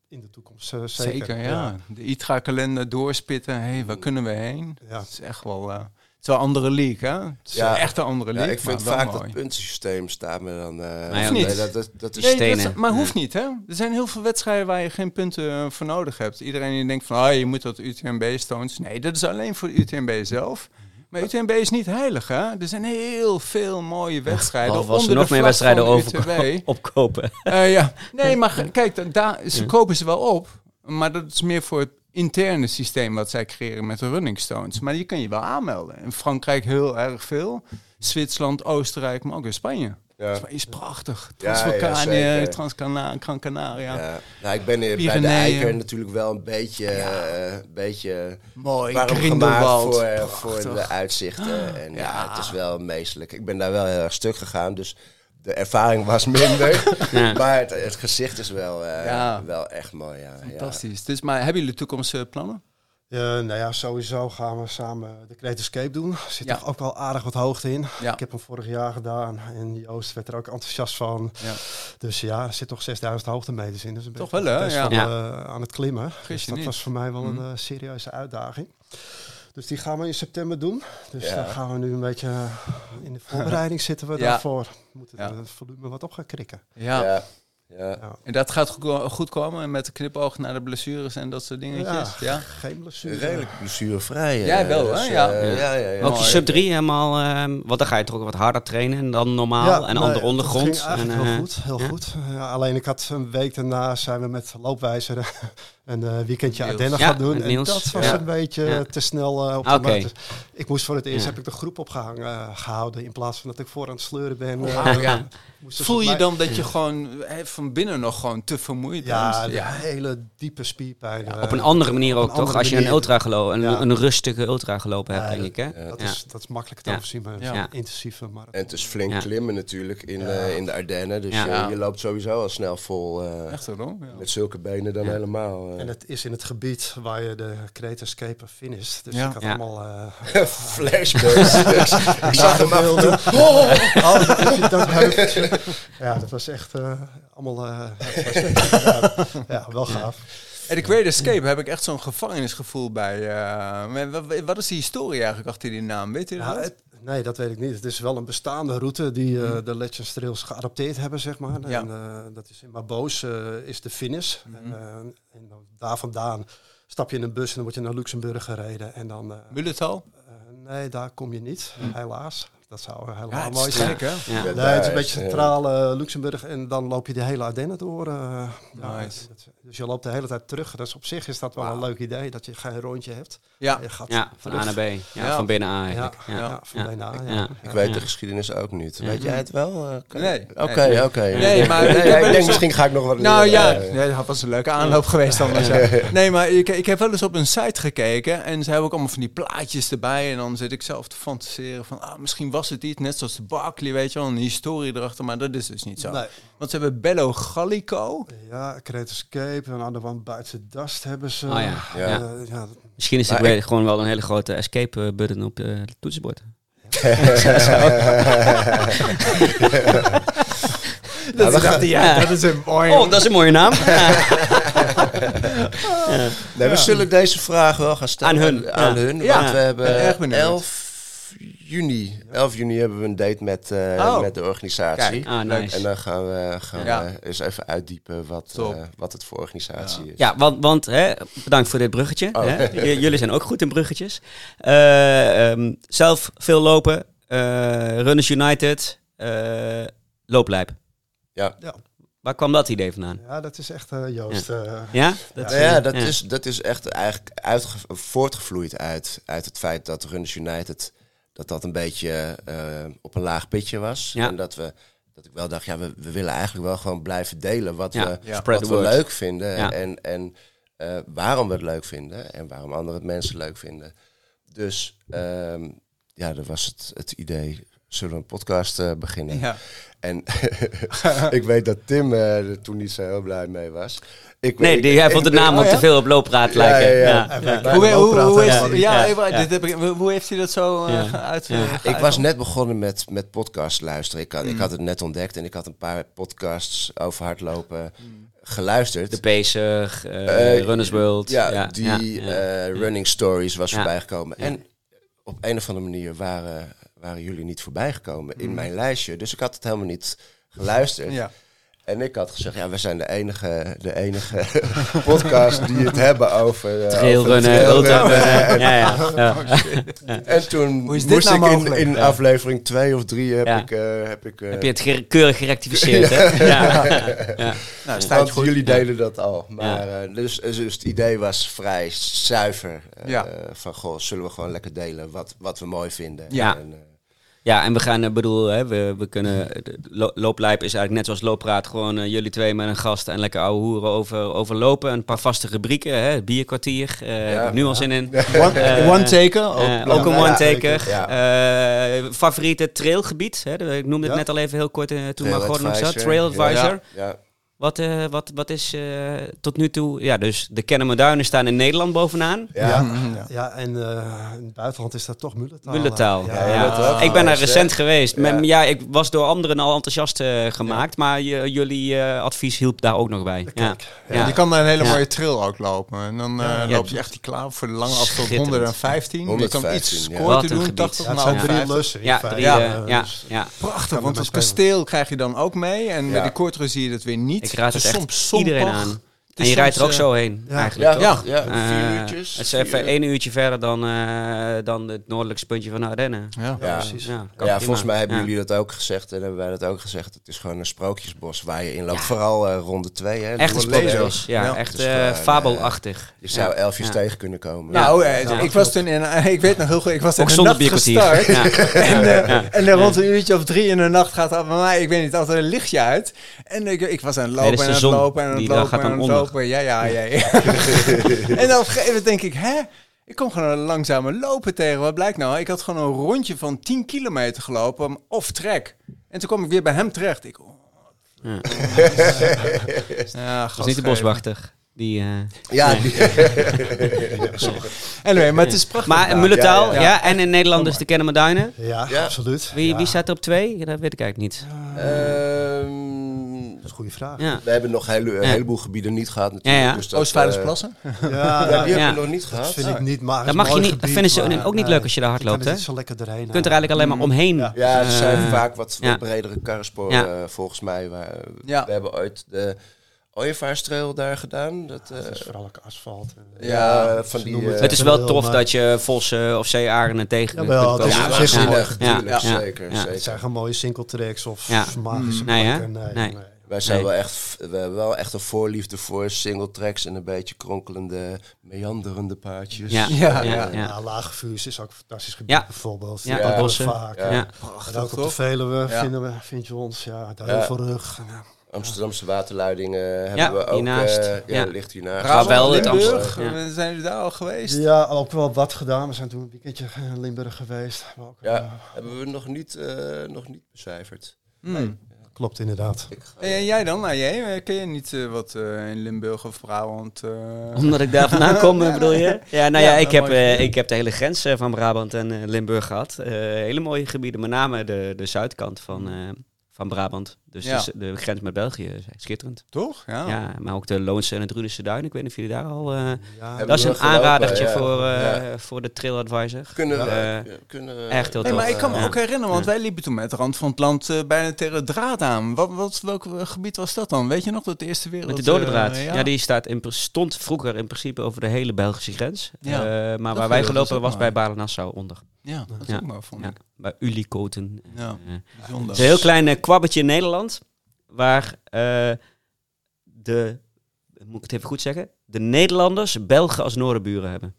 in de toekomst eh, zeker. Zeker, ja. De ITRA-kalender doorspitten. Hé, hey, waar kunnen we heen? Ja. Het is echt wel... eh, het is wel een andere league, hè? Het is Ja. echt een andere Ja, league, ik vind vaak mooi. dat puntensysteem staat me dan... eh, ja, nee, niet. dat, dat, dat is Nee, dat maar Ja. hoeft niet, hè? Er zijn heel veel wedstrijden waar je geen punten eh, voor nodig hebt. Iedereen die denkt van, ah, je moet dat UTMB-stones. Nee, dat is alleen voor de UTMB zelf. Maar UTMB is niet heilig, hè? Er zijn heel veel mooie wedstrijden. Behalve als ze onder nog de meer vlag wedstrijden van over, UTMB. opkopen. Eh, ja. Nee, maar kijk, da- daar, ze Ja. kopen ze wel op. Maar dat is meer voor het interne systeem wat zij creëren met de running stones. Maar die kan je wel aanmelden. In Frankrijk heel erg veel. Zwitserland, Oostenrijk, maar ook in Spanje. Ja. Spanje is prachtig. Ja, ja, Transvulkanië, zeker. Transcana- Gran Canaria. Ja. Nou, ik ben bij de. Eiker natuurlijk wel een beetje, eh, een beetje Mooi, Grindelwald. voor, eh, voor de uitzichten. En ja. Ja. het is wel meestelijk. Ik ben daar wel heel erg stuk gegaan, dus de ervaring was minder. Ja. Maar het, het gezicht is wel, eh, Ja. wel echt mooi. Ja. Fantastisch. Dus, maar hebben jullie toekomstplannen? Eh, nou ja, sowieso gaan we samen de Great Escape doen. Er zit Ja. toch ook wel aardig wat hoogte in. Ja. Ik heb hem vorig jaar gedaan en Joost werd er ook enthousiast van. Ja. Dus ja, er zit toch 6000 hoogtemeters in. Dus een Toch beetje wel, hè? best Ja. eh, aan het klimmen. Dus dat niet. was voor mij wel een Mhm. serieuze uitdaging. Dus die gaan we in september doen. Dus Ja. daar gaan we nu een beetje eh, in de voorbereiding zitten we Ja. daarvoor. We moeten Ja. het volume wat op gaan krikken. Ja. Ja. Ja. Ja. En dat gaat goed, komen met de knipoog naar de blessures en dat soort dingetjes? Ja. Geen blessure. Redelijk blessurevrij. eh, Jij wel, hè? dus, Ja. eh, ja, ja, ja. Ook je sub 3 helemaal, ehm, want dan ga je toch ook wat harder trainen dan normaal. en nee, andere dat ondergrond. ging eigenlijk en, heel eh, goed. Heel ja. goed. Ja, alleen ik had een week daarna zijn we met loopwijzer een eh, weekendje Niels. Ardennen Ja, gaat doen. En Niels. dat was Ja. een beetje Ja. te snel eh, op de markt. Dus ik moest voor het eerst Ja. heb ik de groep opgehangen eh, gehouden in plaats van dat ik voor aan het sleuren ben. Oh, ja. Voel je dan dat je gewoon van binnen nog gewoon te vermoeid Ja, bent? de hele diepe spierpijn. eh, Op een andere manier ook, toch? Als je een, ultra gelo een, Ja. een rustige ultra gelopen hebt, Ja, denk ik. Hè? Ja. Dat, Ja. is, dat is makkelijk te Ja. overzien, maar Ja. Ja. intensieve marathon. En het is flink Ja. klimmen natuurlijk in, Ja. eh, in de Ardennen. Dus Ja. je, je loopt sowieso al snel vol. eh, Echt? Ja. met zulke benen dan Ja. helemaal. Eh. En het is in het gebied waar je de Great Escape. Dus Ja. ik had Ja. allemaal... eh Flashbacks. ik zag hem af en toe. Oh, dat, je heuveltje. Ja, dat was echt eh, allemaal... eh, ja, wel gaaf. En de Great Escape heb ik echt zo'n gevangenisgevoel bij. eh, wat, is die historie eigenlijk achter die naam? Weet u Ja, dat? het- nee, dat weet ik niet. Het is wel een bestaande route die eh, de Legends Trails geadopteerd hebben, zeg maar. Mhm. Ja. En, eh, dat is in Maboos eh, is de finish. Mhm. En, en dan daar vandaan stap je in een bus en dan word je naar Luxemburg gereden. En dan... Mulletal? nee, daar kom je niet, helaas. Dat zou eh, helemaal. Ja, mooi is zijn. Ja. Ja. Nee, het is een beetje is, centraal eh, Luxemburg en dan loop je de hele Ardennen door. eh, ja, Nice. dat- dus je loopt de hele tijd terug. Dus op zich is dat wel een leuk idee, dat je geen rondje hebt. Ja. Je gaat Ja, van A naar B. Ja, Ja. van binnen A Ja, eigenlijk. ja, Ja. van. Ja. Ja. Ik weet Ja. de geschiedenis ook niet. Ja. Weet jij het wel? Eh, Nee. Oké, Nee. oké. Nee, maar ik Nee, denk misschien ga ik nog wat Nou ja. Eh, dat was een leuke aanloop geweest ja. Nee, maar ik, ik heb wel eens op een site gekeken en ze hebben ook allemaal van die plaatjes erbij. En dan zit ik zelf te fantaseren van, ah, misschien was het iets, net zoals de Barkley, weet je wel, een historie erachter. Maar dat is dus niet zo. Nee. Want ze hebben Bello Gallico. Ja, Great Escape en aan de wand buiten Dust hebben ze. Oh ja, ja. Ja, Misschien is het gewoon wel een hele grote escape eh, button op eh, het toetsenbord. Nou, we gaan- Ja. dat is een mooi. Oh, dat is een mooie naam. Nee, we zullen deze vraag wel gaan stellen. Aan hun, Aan ja. hun. Ja, Want we hebben ben erg benieuwd. 11 juni. 11 juni hebben we een date met, eh, Oh. met de organisatie. Kijk. Ah, nice. En dan gaan we, gaan Ja. we eens even uitdiepen wat, eh, wat het voor organisatie is. Ja, want, want hè, bedankt voor dit bruggetje. Oh. Hè. Jullie zijn ook goed in bruggetjes. Eh, ehm, zelf veel lopen. eh, Runners United. eh looplijp. Ja. Ja. Waar kwam dat idee vandaan? ja, dat is echt eh, Joost. eh, Ja? Dat, Nou ja, dat, ja. Is, dat is echt eigenlijk uitge- voortgevloeid uit, uit het feit dat Runners United dat dat een beetje eh, op een laag pitje was. Ja. En dat we dat ik wel dacht, ja, we, we willen eigenlijk wel gewoon blijven delen wat Ja, we, Ja. wat we leuk vinden Ja. en, en eh, waarom we het leuk vinden en waarom andere mensen leuk vinden. Dus ehm, ja, dat was het, het idee. Zullen we een podcast eh, beginnen? Ja. En ik weet dat Tim eh, er toen niet zo heel blij mee was. Ik, Nee, ik- die, hij ik- vond de naam oh ja? te veel op looppraat Ja, lijken. ja, ja. Ja, En ja. wij- wij Hoe, heeft hij dat zo eh, Ja. uit? Ja. eh, Ik was net begonnen met, met podcast luisteren. Ik had, Mm. ik had het net ontdekt en ik had een paar podcasts over hardlopen geluisterd. De eh, Eh, Runners World. ja, die eh, running stories was Ja. voorbij gekomen. Ja. En op een of andere manier waren, waren jullie niet voorbij gekomen Mm. in mijn lijstje. Dus ik had het helemaal niet geluisterd. Ja. En ik had gezegd, ja, we zijn de enige, de enige podcast die het hebben over... eh, Trailrunnen, ultrarunnen. Ja, ja. ja. En toen moest nou ik in, in Ja. aflevering twee of drie heb Ja. ik... eh, heb ik eh, Heb je het ge- keurig gerectificeerd, hè? Ja. ja. Nou, staat Want goed. jullie deden dat al. Maar, eh, dus, dus het idee was vrij zuiver. eh, Ja. van, goh, zullen we gewoon lekker delen wat, wat we mooi vinden. Ja. En, Ja, en we gaan, ik bedoel, hè, we, we kunnen, de lo- looplijp is eigenlijk net zoals looppraat, gewoon eh, jullie twee met een gast en lekker ouwe hoeren over, over lopen. Een paar vaste rubrieken, hè, bierkwartier, eh Ja. nu al zin in. One, Eh, one taker. Eh, ook ook een ja. Eh, favoriete trailgebied? Hè? Ik noemde het net al even heel kort eh, toen Trail Margot nog zat. Advisor. Trail Advisor. Wat, eh, wat, wat is eh, tot nu toe... Ja, dus de Kennemerduinen staan in Nederland bovenaan. Ja. Ja. Ja. Ja, en eh, in het buitenland is dat toch Mulletaal. Mulletaal. Ja, Ja, ja, dat ook ik ben daar recent geweest. Ja. Ik was door anderen al enthousiast eh, gemaakt. Maar je- jullie eh, advies hielp daar ook nog bij. Ja. Kijk, Ja. Je kan daar een hele Ja. mooie trail ook lopen. En dan eh, Ja. loop je echt die klaar voor de lange afstand Schitterend. 115. je kan 115, iets Wat een doen, gebied. 80 Ja, het nou, zijn drie 50. lussen. Ja, drie, Ja, ja, dus- ja. Prachtig, want het kasteel krijg je dan ook mee. En Ja. met die kortere zie je het weer niet. Ik raad Het echt soms iedereen aan. En je rijdt er ook zo heen, ja. eigenlijk. Ja, toch? ja, Eh, vier uurtjes. Het is even één uurtje verder dan, eh, dan het noordelijkste puntje van de Ardennen. Ja. Ja. precies. Ja, Ja, volgens mij hebben Ja. jullie dat ook gezegd en hebben wij dat ook gezegd. Het is gewoon een sprookjesbos waar je in loopt. Vooral eh, ronde twee. Hè. Echt een sprookjesbos. Ja, Ja. echt eh, gewoon, fabelachtig. Je zou Ja. elfjes Ja. tegen kunnen komen. Nou, Ja. eh, Ja, ik was toen in, ik weet nog heel goed, ik was in de zonder nacht gestart. Ja. En, eh, Ja. rond een uurtje of drie in de nacht gaat er bij mij, ik weet niet, altijd een lichtje uit. En ik, ik was aan het lopen dat en aan het lopen en aan het lopen lopen. Ja, ja, ja. ja. en dan op een gegeven moment denk ik, hè? Ik kom gewoon een langzame lopen tegen. Wat blijkt nou? Ik had gewoon een rondje van 10 kilometer gelopen, off track. En toen kwam ik weer bij hem terecht. Ik, oh, Ja. ja, Dat is niet de boswachter. Die, eh, Ja, Nee. die- Anyway, maar het is prachtig. Maar. Mullentaal, Ja, ja, ja. en in Nederland dus de Kennemerduinen. Ja, Ja. absoluut. Wie, ja. wie staat er op twee? Dat weet ik eigenlijk niet. Ehm, Dat is een goede vraag. Ja. we hebben nog een, hele, een Ja. helemaal gebieden niet gehad natuurlijk. Ja, ja. Dus dat, Oostvaardersplassen? Ja, eh, ja, die hebben Ja. we nog niet dat gehad. vind ik niet, maar Dat mag je niet, dat gebied, vinden ze maar, ook niet nee, leuk als je daar hard je kan loopt, er niet zo lekker doorheen. Je kunt er eigenlijk alleen maar omheen. Ja. Ja, er zijn Eh, vaak wat, wat ja. bredere karrensporen Ja. eh, volgens mij. Waar, Ja. We hebben ooit de Ooievaarstrail daar gedaan. Dat, eh, Het is vooral ook asfalt. en- ja, Ja, van die... Het is Ja, wel wel, tof maar- dat je vossen of zeearenden tegen Jawel, kunt het is komen. ja, Ja. Ja. zeker. Ja. zeker. Het zijn gewoon mooie single tracks of Ja. magische Nee, hè? plekken. Nee. Wij zijn Nee. wel echt, we hebben wel echt een voorliefde voor single tracks en een beetje kronkelende, meanderende paardjes. Ja. Ja, Ja. ja. Ja, Lage Vuurs is ook een fantastisch gebied Ja. bijvoorbeeld. Ja, Dat de bossen. Vaak. Ja. Ja. En ook op de toch? Veluwe Ja. vinden we, vind je ons. Ja, daar Ja. heel veel rug. Ja. Amsterdamse waterleidingen hebben Ja, we ook. hiernaast. eh, ja, Ja. ligt hiernaast. Maar wel Limburg, Amsterdam, ja. eh, zijn jullie daar al geweest? Ja, ook wel wat gedaan. We zijn toen een weekendje in Limburg geweest. Maar ook, Ja. eh, Hebben we nog niet, eh, nog niet becijferd. Hmm. Klopt inderdaad. En jij dan? Nou, jij, ken je niet eh, wat eh, in Limburg of Brabant? eh? Omdat ik daar vandaan kom, eh, bedoel je? Ja, nou ja, Ja, ik, heb, eh, ik heb de hele grens eh, van Brabant en eh, Limburg gehad. Eh, hele mooie gebieden, met name de, de zuidkant van, eh, van Brabant. Dus Ja. de, de grens met België is schitterend. Toch? Ja. Ja, maar ook de Loonse en het Rudense Duin. Ik weet niet of jullie daar al... eh, Ja, Hebben dat is een aanradertje ja. voor, eh, Ja. voor de Trail Advisor. Kunnen we, Eh, kunnen echt heel Nee, tof. maar ik kan me Ja. ook herinneren, want wij liepen toen met de rand van het land eh, bijna tegen het draad aan. Wat, wat, welk gebied was dat dan? Weet je nog dat de Eerste Wereld... Met de dode draad. ja. ja. die staat in, stond vroeger in principe over de hele Belgische grens. Ja. Eh, maar Dat waar wij gelopen ook was bij Balen-Nassau onder. Ja, dat is Ja. ook maar, vond Ja, ik. bij Ulikoten. Ja, bijzonder. Het is een heel klein kwabbetje in Nederland. Waar eh, de, moet ik het even goed zeggen? De Nederlanders Belgen als noordenburen hebben.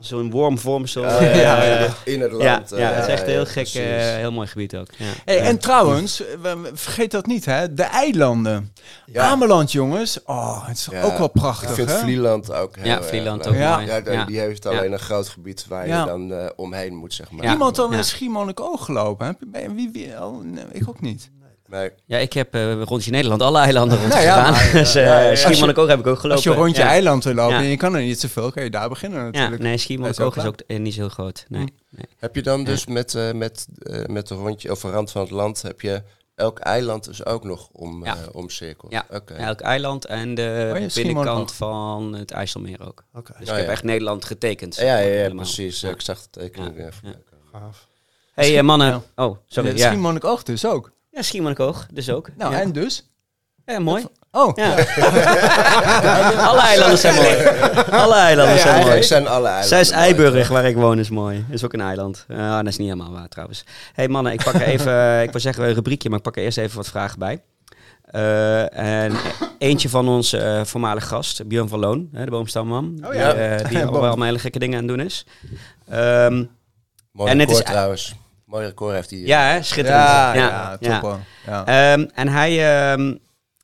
Zo'n wormvormsel. Ja, eh, ja, ja, ja, in het ja, land. eh, ja, het is echt een heel ja, gek, eh, heel mooi gebied ook. Ja. Hey, Ja. En trouwens, eh, we- we- vergeet dat niet, hè? De eilanden. Ja. Ameland, jongens. Oh, het is Ja. ook wel prachtig, Ik vind hè? Vlieland ook heel Ja, Vlieland ook Ja. mooi. Ja, die- heeft alleen een groot gebied waar Ja. je dan eh, omheen moet, zeg maar. Ja. Iemand dan Ja. in Schiermonnikoog gelopen? Heb je, ben je- wie, wie, oh, nee, ik ook niet. Nee. Ja, ik heb eh rondje Nederland alle eilanden ja, rondgegaan. maar, dus eh ja, ja, ja. Schiermonnikoog heb ik ook gelopen. Als je rondje ja. eiland wil lopen Ja. en je kan er niet zoveel, kan je daar beginnen Ja, natuurlijk. nee, Schiermonnikoog is is ook ook eh, niet zo heel groot. Nee. Hm. nee. Heb je dan dus met, eh, met, eh, met de rondje over rand van het land, heb je elk eiland dus ook nog om, Ja. eh, omcirkeld? Ja. Oké. Elk eiland en de Oh ja, binnenkant van het IJsselmeer ook. Oké, Dus Oh, ik heb ja. echt Nederland getekend. Ja, ja, ja, precies. Ja. Ik zag de tekening. Ja. gaaf. hey, eh, mannen. Ja. Oh, sorry. Ja, Ja, Schiermonnikoog dus ook. Ja Schiermonnikoog dus ook. Nou, ja. en dus? Ja, mooi. Oh, Ja. Alle eilanden zijn mooi. Alle eilanden zijn mooi. Zijn alle eilanden. Zij is Eiburg, waar ik woon, is mooi. Is ook een eiland. Ja, dat is niet helemaal waar trouwens. hey, mannen, ik pak er even, ik wil zeggen een rubriekje, maar ik pak er eerst even wat vragen bij. Eh, en eentje van ons eh voormalig gast, Björn van Loon, hè, de boomstamman. Oh ja. Die, eh, die boom. wel allemaal hele gekke dingen aan het doen is. Ehm, Mooi En het is- trouwens. Mooi record heeft hij. ja, hè, schitterend. ja, ja, ja, top. Ehm, en hij ehm,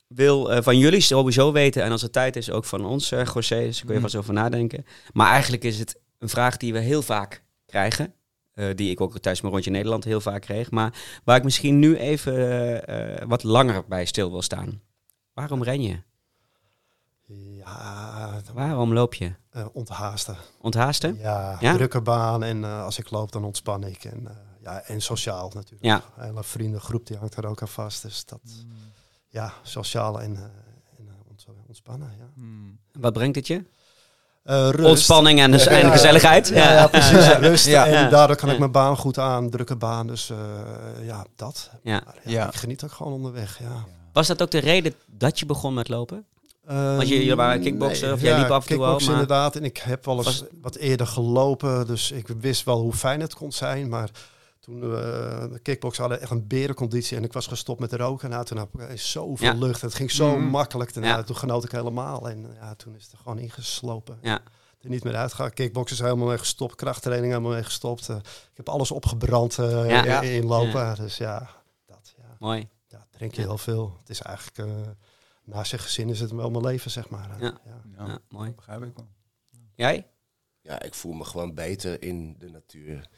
wil eh, van jullie sowieso weten, en als het tijd is, ook van ons, eh José, dus daar kun je Mm. vast over nadenken. Maar eigenlijk is het een vraag die we heel vaak krijgen. eh, die ik ook tijdens mijn rondje Nederland heel vaak kreeg. Maar waar ik misschien nu even eh, eh, wat langer bij stil wil staan. Waarom ren je? Ja, Waarom loop je? eh, onthaasten. Onthaasten? Ja, Ja? drukke baan en eh, als ik loop dan ontspan ik. En, eh, ja, en sociaal natuurlijk. Ja. Een hele vriendengroep die hangt er ook aan vast. Dus dat, ja, sociaal en, eh, en eh, ont- ontspannen. Ja. Hmm. Wat brengt het je? Eh, rust. Ontspanning en, en Ja. gezelligheid. Ja, ja, precies. Rust. Ja. En Ja. daardoor kan ik Ja. mijn baan goed aan, drukke baan. Dus eh, ja, dat. Ja. Maar ja, Ja. Ik geniet ook gewoon onderweg. Ja. Was dat ook de reden dat je begon met lopen? Want je- jullie waren kickbokser, of jij liep af en toe al, kickboksen maar- inderdaad. En ik heb wel eens Was- wat eerder gelopen, dus ik wist wel hoe fijn het kon zijn. Maar toen we de kickboksen hadden echt een berenconditie en ik was gestopt met roken. Nou, toen had ik eh, zoveel Ja. lucht. Het ging zo Mhm. makkelijk. Daarna, Ja. Toen genoot ik helemaal. En ja, toen is het er gewoon ingeslopen. Ja. Er niet meer uitgaan. Kickboksen is helemaal mee gestopt. Krachttraining helemaal mee gestopt. Eh, ik heb alles opgebrand eh, Ja. In, in lopen. Dus ja, dat, ja, Mooi. ja, drink je heel veel. Het is eigenlijk, eh naast je gezin is het wel mijn leven, zeg maar. Ja. Ja, Ja, mooi. begrijp ik wel. Jij? Ja, ik voel me gewoon beter in de natuur.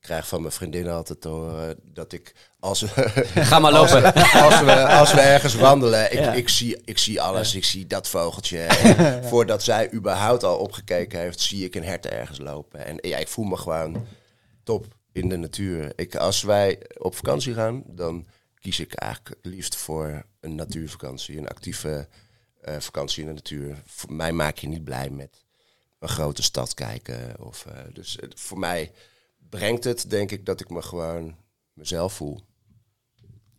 Ik krijg van mijn vriendinnen altijd te horen dat ik als we, Ga maar lopen. als we, als we ergens wandelen, ik, Ja. ik, zie, ik zie alles. Ik zie dat vogeltje. En voordat zij überhaupt al opgekeken heeft, zie ik een hert ergens lopen. En ja, ik voel me gewoon top in de natuur. Ik, als wij op vakantie gaan, dan kies ik eigenlijk het liefst voor een natuurvakantie. Een actieve eh, vakantie in de natuur. Voor mij maak je niet blij met een grote stad kijken. Of, eh, dus eh, voor mij brengt het, denk ik, dat ik me gewoon mezelf voel.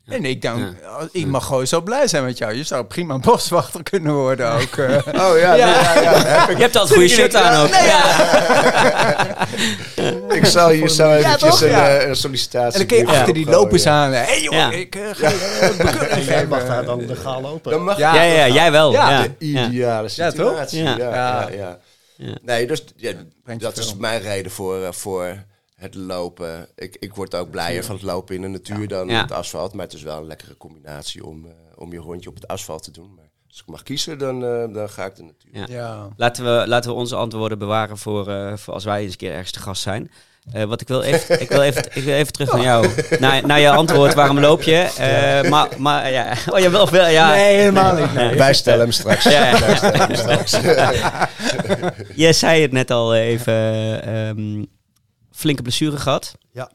En ik denk, ik mag gewoon zo blij zijn met jou. Je zou prima boswachter kunnen worden ook. eh. Oh ja, ja. ja, Je hebt al goede shirt aan ook. Ik zal hier zo eventjes toch? een, Ja. eh, een sollicitatie En dan kun je achter die lopers ja. aan. Hé hey, joh, ik eh, ga je jij mag daar dan legaal lopen. Dan mag Ja. Ja, ja, jij wel. Ja, Ja, de ideale situatie. Ja. Ja. Ja, Ja. ja, Ja. Nee, dus dat is mijn reden voor, eh, voor het lopen. Ik, ik word ook blijer van het lopen in de natuur dan Ja. op het asfalt. Maar het is wel een lekkere combinatie om, eh, om je rondje op het asfalt te doen. Maar als ik mag kiezen, dan, eh, dan ga ik de natuur. Ja. Ja. Laten we, laten we onze antwoorden bewaren voor, eh, voor als wij eens een keer ergens te gast zijn. Eh, wat ik wil even, ik wil even, ik wil even terug naar jou. Naar, naar je antwoord, waarom loop je? Eh, Maar, maar ja, oh, je wil wel, ja. Nee, helemaal niet. nee. Wij stellen hem straks. Ja, ja. Wij stellen hem straks. Je zei het net al even, ehm, flinke blessure gehad. Ja.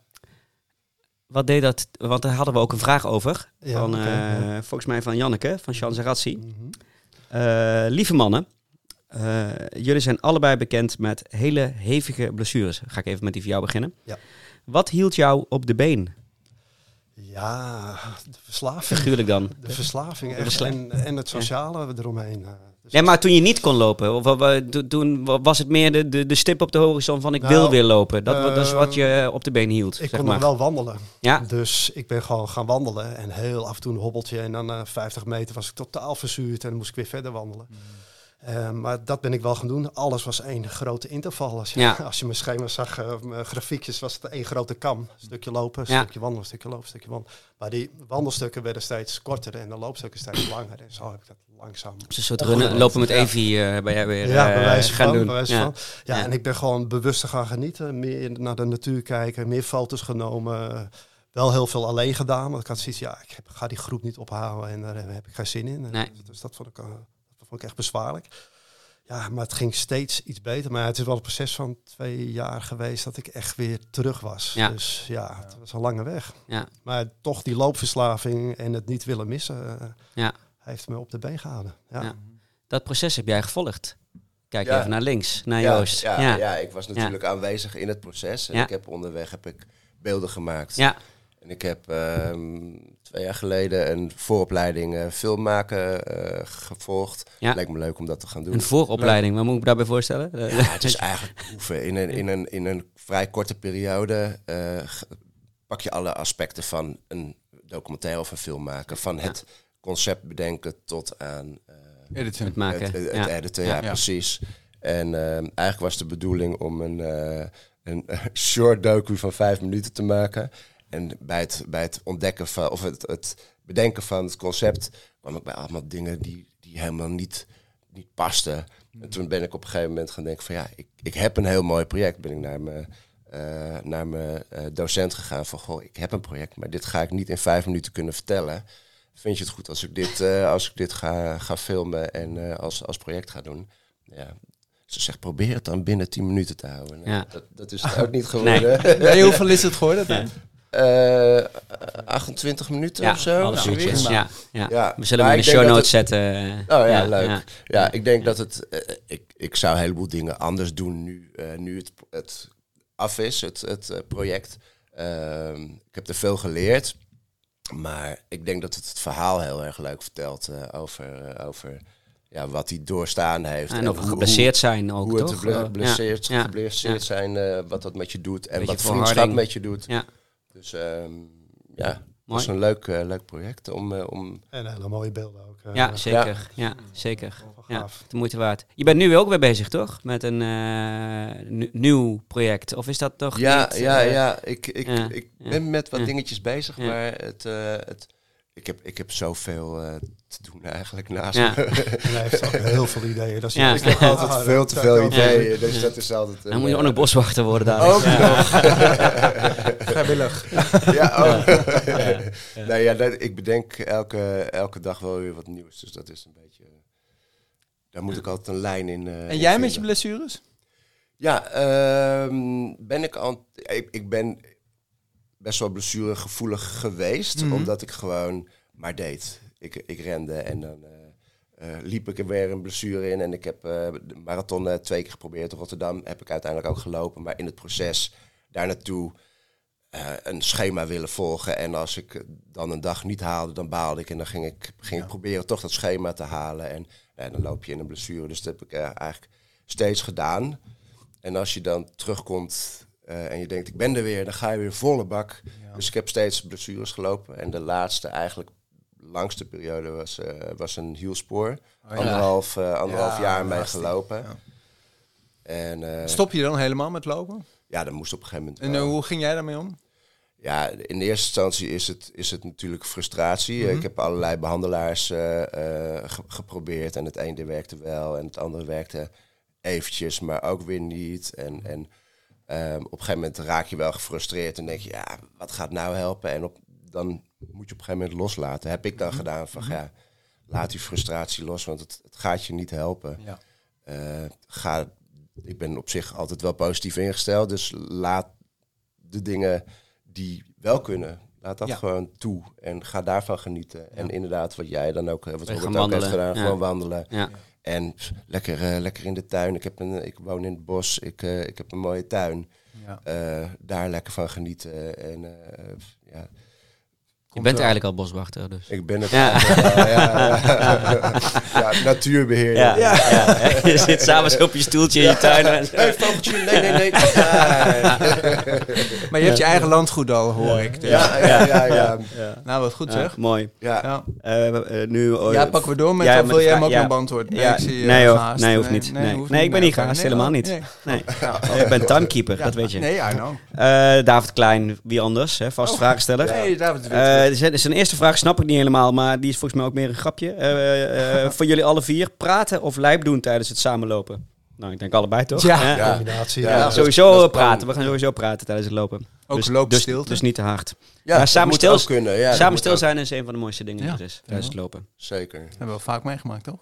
Wat deed dat? Want daar hadden we ook een vraag over. Ja, van, eh, ja. Volgens mij van Janneke, van Jean Zarazzi. Mhm. Eh, lieve mannen, eh, jullie zijn allebei bekend met hele hevige blessures. Ga ik even met die van jou beginnen. Ja. Wat hield jou op de been? Ja, de verslaving. Figuurlijk dan. De verslaving versla- En, en het sociale eromheen. Eh. Dus Nee, maar toen je niet kon lopen, of, toen wa- was het meer de, de, de stip op de horizon van ik Nou, wil weer lopen. Dat, wa- dat is eh, wat je op de been hield. ik zeg kon maar. nog wel wandelen. Ja, Dus ik ben gewoon gaan wandelen. En heel af en toe een hobbeltje. En dan na 50 meter was ik totaal verzuurd. En dan moest ik weer verder wandelen. Eh, maar dat ben ik wel gaan doen. Alles was één grote interval. Als je, Ja. als je mijn schema zag, eh, mijn grafiekjes, was het één grote kam. Stukje lopen, Ja. stukje wandelen, stukje lopen, stukje wandelen. Maar die wandelstukken werden steeds korter en de loopstukken steeds langer. En zo heb ik dat een soort runnen, lopen met ja. Evie eh ben jij weer ja, eh, bij wijze gaan van. doen. Bij wijze ja. van. Ja, Ja. en ik ben gewoon bewuster gaan genieten. Meer naar de natuur kijken, meer foto's genomen. Wel heel veel alleen gedaan. Want ik had zoiets, ja, ik heb, ga die groep niet ophalen en daar heb ik geen zin in. Nee. Dus dat vond, ik, eh, dat vond ik echt bezwaarlijk. Ja, maar het ging steeds iets beter. Maar het is wel een proces van twee jaar geweest dat ik echt weer terug was. Ja. Dus ja, het was een lange weg. Ja. Maar toch die loopverslaving en het niet willen missen, eh, Heeft me op de been gehouden. Ja. Ja. Dat proces heb jij gevolgd. Kijk Ja. even naar links, naar Ja, Joost. ja, ja. ja. ik was natuurlijk aanwezig in het proces. En Ja. ik heb onderweg heb ik beelden gemaakt. Ja. En ik heb ehm, twee jaar geleden een vooropleiding eh, film maken eh, gevolgd. Ja. Lijkt me leuk om dat te gaan doen. Een vooropleiding, wat moet ik me daarbij voorstellen? Eh, Ja, het is eigenlijk oefen. In een, in een, in een vrij korte periode eh, pak je alle aspecten van een documentaire of een film maken. Van het concept bedenken tot aan eh, Editen. het maken. het, het ja. editen. Ja, Ja. precies. En ehm, eigenlijk was de bedoeling om een, eh, een short docu van vijf minuten te maken. En bij het, bij het ontdekken van, of het, het bedenken van het concept, kwam ik bij allemaal dingen die, die helemaal niet, niet pasten. En toen ben ik op een gegeven moment gaan denken van ja, ik, ik heb een heel mooi project. Ben ik naar mijn, eh, naar mijn eh, docent gegaan van goh, ik heb een project, maar dit ga ik niet in vijf minuten kunnen vertellen. Vind je het goed als ik dit, eh, als ik dit ga, ga filmen en eh, als, als project ga doen? Ja. Ze zegt, probeer het dan binnen 10 minuten te houden. Nou, Ja. dat, dat is het ook niet geworden. Nee, hoeveel is het geworden? dan? Eh, 28 minuten Ja, of zo. alles uurtjes. Ja, ja. Ja, We zullen maar hem in de show notes het- zetten. Oh ja, Ja, leuk. ja. Ja. ik denk dat het. ik, ik zou een heleboel dingen anders doen nu, eh, nu het, het af is, het, het project. Ehm, ik heb er veel geleerd. Maar ik denk dat het het verhaal heel erg leuk vertelt eh, over, eh, over ja, wat hij doorstaan heeft. En of hoe- geblesseerd zijn ook, hoe het toch? ble- Eh, geblesseerd, ja, geblesseerd ja. zijn, wat dat met je doet en Beetje wat vriendschap met je doet. Ja. Dus ehm, ja, het Mooi. was een leuk, eh, leuk project om, eh, om En hele mooie beelden ook. eh, Ja, zeker. Ja, zeker. Ja, gaaf. de moeite waard. Je bent nu ook weer bezig, toch? Met een eh, nieuw project. Of is dat toch Ja, niet, ja, ja. Ik, ik, ja, ik ben met wat Ja. dingetjes bezig, Ja. maar het, eh, het, ik, heb, ik heb zoveel eh, te doen eigenlijk naast Ja. me. En hij heeft ook heel veel ideeën. Dat is Ja. juist- Ik heb altijd Ah, veel te veel ook ideeën, doen. dus dat is altijd... Dan moet je ook nog bos. boswachter worden daar. Ook ja. nog. Vrijwillig. ja, oh. Ja. Nee, ja, dat, ik bedenk elke, elke dag wel weer wat nieuws, dus dat is een beetje... Daar moet ik altijd een lijn in eh, En in jij met je blessures? Ja, ehm, ben ik al. Ik, ik ben best wel blessuregevoelig geweest, Mhm. omdat ik gewoon maar deed. Ik, ik rende en dan eh, eh, liep ik er weer een blessure in. En ik heb eh, de marathon twee keer geprobeerd. In Rotterdam heb ik uiteindelijk ook gelopen, maar in het proces daar naartoe een schema willen volgen. En als ik dan een dag niet haalde, dan baalde ik en dan ging ik, ging ik proberen toch dat schema te halen. En nou, dan loop je in een blessure. Dus dat heb ik eigenlijk steeds gedaan. En als je dan terugkomt eh, en je denkt, ik ben er weer, dan ga je weer volle bak. Dus ik heb steeds blessures gelopen. En de laatste, eigenlijk langste periode, was, eh, was een hielspoor. ja. Anderhalf, eh, anderhalf Ja, jaar mee gelopen. Ja. En Stop je dan helemaal met lopen? ja, dat moest op een gegeven moment En hoe ging jij daarmee om? Ja, in de eerste instantie is het, is het natuurlijk frustratie. Mhm. Ik heb allerlei behandelaars eh, eh, ge- geprobeerd. En het ene werkte wel en het andere werkte eventjes, maar ook weer niet. En, en ehm, op een gegeven moment raak je wel gefrustreerd en denk je, ja, wat gaat nou helpen? En op, dan moet je op een gegeven moment loslaten. Heb ik dan Mhm. gedaan van, ja, laat die frustratie los, want het, het gaat je niet helpen. Ja. Eh, ga, ik ben op zich altijd wel positief ingesteld, dus laat de dingen die wel kunnen, laat dat Ja. gewoon toe en ga daarvan genieten. En inderdaad, wat jij dan ook, eh, wat Robert ook heeft gedaan, gewoon wandelen. En lekker, eh, lekker in de tuin. Ik, heb een, ik woon in het bos, ik, eh, ik heb een mooie tuin. Ja. Eh, daar lekker van genieten. En ja, Je bent eigenlijk al boswachter, dus. ik ben het. Ja. ja, ja. ja, natuurbeheer. Ja, ja. je zit samen zo op je stoeltje in je tuin. En Hey, vogeltje, nee, nee, nee. Ja, Maar je hebt je eigen landgoed al, hoor ik. Dus. ja, ja. ja, ja. Nou, wat goed Ja, zeg. mooi. ja. Ja. Eh, eh, nu, oh, ja, pakken we door met ja, wil jij hem ook nog ja. beantwoorden? Ja, ik zie je nee, hoor. Nee, hoeft niet. Nee. hoeft Nee, ik ben niet gehaast, nee, helemaal oh, niet. nee. Nee. Je bent timekeeper, dat weet je. Nee, I know. Eh, David Klein, wie anders? Hè? Vast vragensteller. Nee, David Eh, zijn, zijn eerste vraag snap ik niet helemaal, maar die is volgens mij ook meer een grapje. Eh, eh, voor jullie alle vier, praten of lijp doen tijdens het samenlopen? Nou, ik denk allebei toch? Ja. Combinatie. Ja, dat sowieso dat praten. We gaan sowieso praten tijdens het lopen. Ook dus, lopen dus, stilte. dus niet te hard. Ja, Maar dat samen stil- kunnen. Ja, dat Samen stil ook. zijn is een van de mooiste dingen Ja. die er is tijdens het lopen. Zeker. hebben we wel vaak meegemaakt, toch?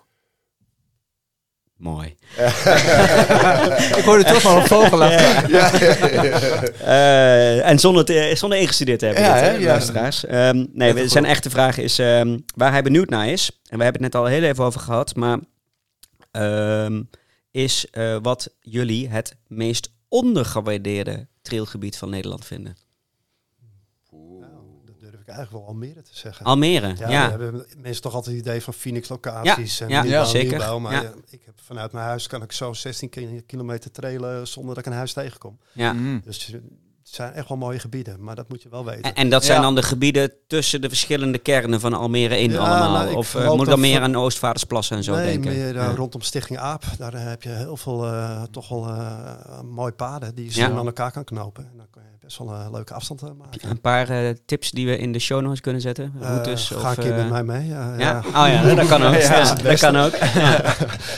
Mooi. ik hoorde toch wel een vogel. Ja, Eh, en zonder, te, zonder ingestudeerd te hebben, Ja, dit, hè? Ja. luisteraars. Ehm, nee, we- zijn echte vraag is ehm, waar hij benieuwd naar is. En we hebben het net al heel even over gehad, maar ehm, is eh, wat jullie het meest ondergewaardeerde trailgebied van Nederland vinden? Nou, dat durf ik eigenlijk wel Almere te zeggen. Almere, Ja, ja. we hebben mensen toch altijd het idee van Phoenix locaties Ja, en ja, nieuwbouw, zeker. nieuwbouw, maar Ja. ja, ik heb vanuit mijn huis kan ik zo 16 ki- kilometer trailen zonder dat ik een huis tegenkom. ja. Mm. Dus zijn echt wel mooie gebieden, maar dat moet je wel weten. En, en dat zijn Ja. dan de gebieden tussen de verschillende kernen van Almere in Ja, allemaal? nou, ik of eh, geloof moet ik dan meer aan Oostvaardersplassen en zo nee, denken? meer eh, Ja. rondom Stichting AAP. Daar eh, heb je heel veel eh, toch wel eh, mooie paden die je Ja. aan elkaar kan knopen. En dan kan je best wel een leuke afstand eh, maken. Een paar eh, tips die we in de show notes kunnen zetten? Eh, Routes? ga of, een keer eh, met mij mee. Ja, Ja? Oh ja, dat kan ook. Dat kan ook. Ja.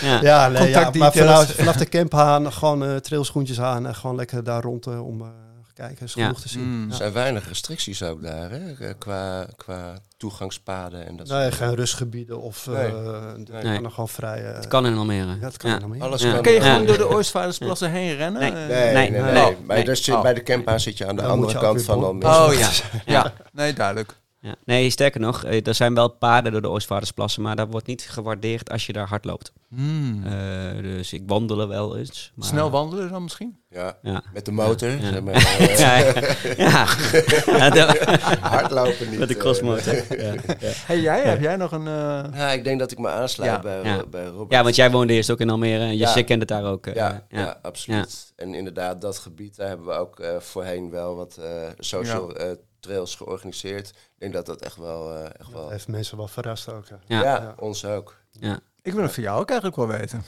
Ja. Ja, nee, ja, maar vanaf, vanaf de camp aan, gewoon eh trailschoentjes aan en gewoon lekker daar rond eh, om eh kijken. Is Ja. genoeg te zien. Mm. Er zijn weinig restricties ook daar, hè? eh, Qua, qua toegangspaden en dat Nee, soort geen rustgebieden of eh Nee. Nee. kan er gewoon vrij. eh, Het kan in Almere. Ja, dat kan Ja. helemaal niet. Alles Ja. kan. Kun je Ja. gewoon door de Oostvaardersplassen heen rennen? Nee. Nee, nee, Nee. nee. Nee. nee. Nee. Maar daar zit- Oh. bij de camp aan zit je aan de Dan andere kant van Almere. Oh ja. ja, nee, duidelijk. Ja. Nee, sterker nog, eh, er zijn wel paden door de Oostvaardersplassen, maar dat wordt niet gewaardeerd als je daar hard loopt. Hmm. Eh, dus ik wandelen wel eens. Maar, Snel wandelen dan misschien? Ja, Ja. met de motor. Ja. Zeg maar, ja, hardlopen niet. met de eh. crossmotor. Ja, ja. Hey, jij, heb jij nog een... Ja, ik denk dat ik me aansluit Ja. bij, Ja. bij Robert. ja, want jij woonde eerst ook in Almere en je kent het daar ook. Ja, ja. ja. absoluut. En inderdaad, dat gebied, daar hebben we ook voorheen wel wat eh, social eh, trails georganiseerd. Ik denk dat dat echt wel... eh, echt Dat wel heeft mensen wel verrast ook. hè. Ja. ja, Ja. ons ook. ik wil het voor jou ook eigenlijk wel weten.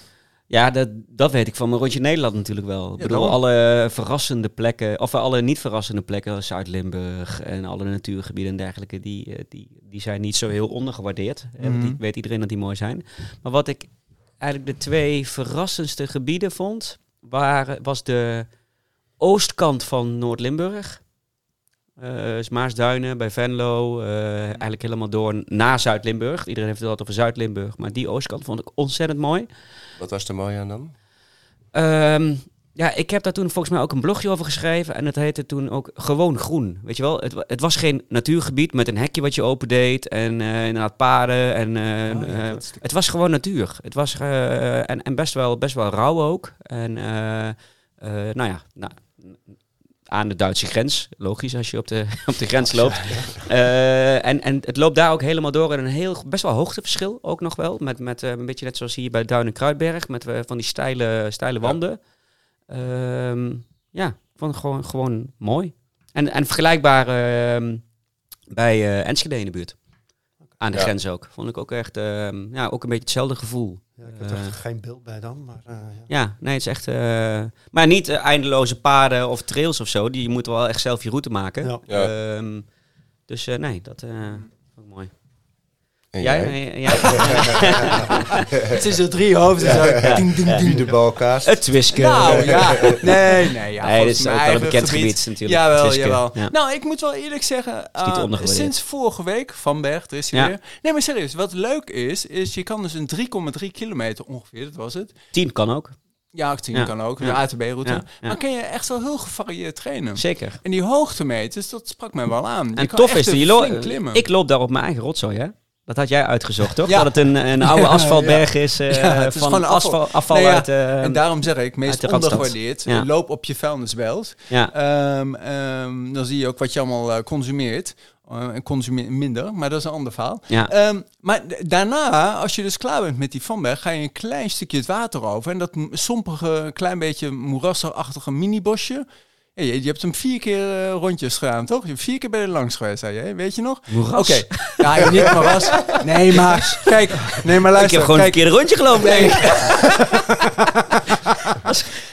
Ja, dat, dat weet ik van mijn rondje Nederland natuurlijk wel. ik Ja, bedoel, alle verrassende plekken, of alle niet verrassende plekken, Zuid-Limburg en alle natuurgebieden en dergelijke, die, eh, die, die zijn niet zo heel ondergewaardeerd. Want Mhm. die weet iedereen dat die mooi zijn. Maar wat ik eigenlijk de twee verrassendste gebieden vond, waren, was de oostkant van Noord-Limburg. Eh dus Maasduinen bij Venlo, eh, eigenlijk helemaal door naar Zuid-Limburg. Iedereen heeft het altijd over Zuid-Limburg, maar die oostkant vond ik ontzettend mooi. Wat was er mooi aan dan? Ehm, ja, ik heb daar toen volgens mij ook een blogje over geschreven. En het heette toen ook gewoon groen. Weet je wel, het, het was geen natuurgebied met een hekje wat je opendeed. En eh, inderdaad paden. En, eh, Oh, ja, eh, is het was gewoon natuur. Het was eh, en, en best, wel, best wel rauw ook. En eh, eh, nou ja, nou, aan de Duitse grens. Logisch als je op de, op de grens loopt. Eh, en, en het loopt daar ook helemaal door in een heel, best wel hoogteverschil ook nog wel. Met, met eh, een beetje net zoals hier bij Duin en Kruidberg. Met eh, van die steile, steile wanden. Ehm, ja, het gewoon, gewoon mooi. En, en vergelijkbaar ehm, bij Enschede in de buurt. Aan de Ja. grens ook. Vond ik ook echt ehm, ja, ook een beetje hetzelfde gevoel. Ja, ik heb er Eh. echt geen beeld bij dan, maar eh, ja. Ja, nee, het is echt... eh, maar niet eindeloze paden of trails of zo. Die je moet wel echt zelf je route maken. Ja. Ehm, dus eh, nee, dat eh vond ik mooi. En Jij? jij? eh, jij? Het is er drie hoofden. Zo. Ding, ding, ding. Wie de balkaas? Het Twisken. Nou ja, nee, nee. Ja, nee, dit is mijn ook wel een bekend gebied, natuurlijk. Jawel, Twisken. jawel. Ja. Nou, ik moet wel eerlijk zeggen, uh, ondergewaardeerd. sinds vorige week, Van Berg, er is hij Ja. weer. Nee, maar serieus, wat leuk is, is je kan dus een 3,3 kilometer ongeveer, dat was het. 10 kan ook. Ja, 10 Ja. kan ook, Ja. de ATB-route. Ja, ja. Maar kan je echt wel heel gevarieerd trainen. Zeker. En die hoogtemeters, dat sprak mij wel aan. Je En kan tof echt is, een je lo- klimmen. ik loop daar op mijn eigen rotzooi, hè? Dat had jij uitgezocht, toch? Ja. Dat het een, een oude Ja, asfaltberg is eh, Ja, het is van afval. afval, afval Nee, ja, uit... eh, en daarom zeg ik, meest ondergewaardeerd, Ja. loop op je vuilnisbelt. ja. Ehm, dan zie je ook wat je allemaal eh, consumeert. Eh, En consumeert minder, maar dat is een ander verhaal. Ja. Ehm, maar daarna, als je dus klaar bent met die Vanberg, ga je een klein stukje het water over. En dat sompige, klein beetje moerasachtige minibosje. Je, je hebt hem vier keer eh, rondjes gedaan, toch? Je hebt vier keer bij de langs geweest, zei je, weet je nog? Oké. Ja, niet moeras. Nee, maar kijk. Nee, maar Ik luister. heb gewoon een kijk, verkeerde rondje gelopen, denk ik.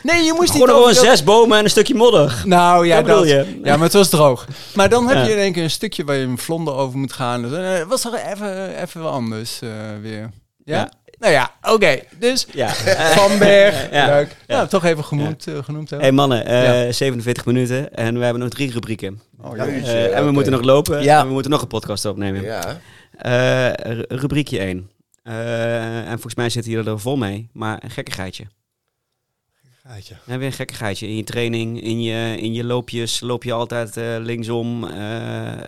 Nee, je moest niet Gewoon over gewoon zes bomen en een stukje modder. Nou ja, Dat je? Ja, maar het was droog. Maar dan heb Ja. je in één keer een stukje waar je een vlonder over moet gaan. Dus, eh, was er even, even anders eh, weer. Ja? Ja. Nou ja, oké. Dus Ja. Van Berg, Ja. leuk. Ja. Ja, toch even genoemd, eh, genoemd hebben. hey mannen, eh, Ja. 47 minuten en we hebben nog drie rubrieken. Oh, Eh, en we moeten nog lopen Ja. en we moeten nog een podcast opnemen. Eh, rubriekje 1. en volgens mij zit hier er vol mee, maar een gekkigheidje. Gaatje. Heb je een gekkigheidje in je training, in je, in je loopjes? Loop je altijd eh, linksom? eh, eh,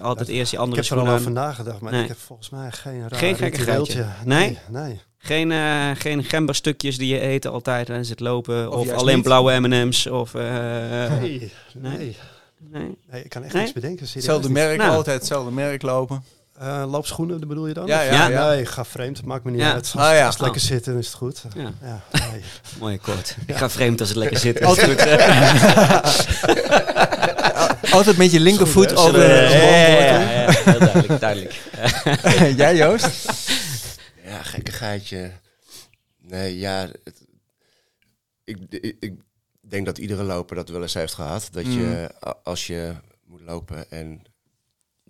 altijd dat- eerst je Ik andere heb er al over nagedacht, maar Nee. ik heb volgens mij geen raar Geen gekkigheidje? Nee? Nee, nee. Geen, eh geen gemberstukjes die je eet altijd tijdens het lopen? Of alleen niet. blauwe M&M's? Of, eh, Nee, nee. nee. nee? Nee, ik kan echt Nee? niks bedenken. Hetzelfde merk, Nou. altijd hetzelfde merk lopen. Eh, loopschoenen, bedoel je dan? Ja, ja, Ja? ja. Nee, ga vreemd, maakt me niet Ja. uit. Als, Ah, ja. als het lekker Oh. zit, dan is het goed. Ja, Ja, nee. mooi kort. Ik ga vreemd als het lekker zit. Altijd, altijd met je linkervoet over de ja, ja, ja, grond. ja, heel duidelijk, duidelijk. Jij Joost? Ja, gekkigheidje. Nee, ja. Het, ik, ik, ik denk dat iedere loper dat wel eens heeft gehad. Dat je, a- als je moet lopen en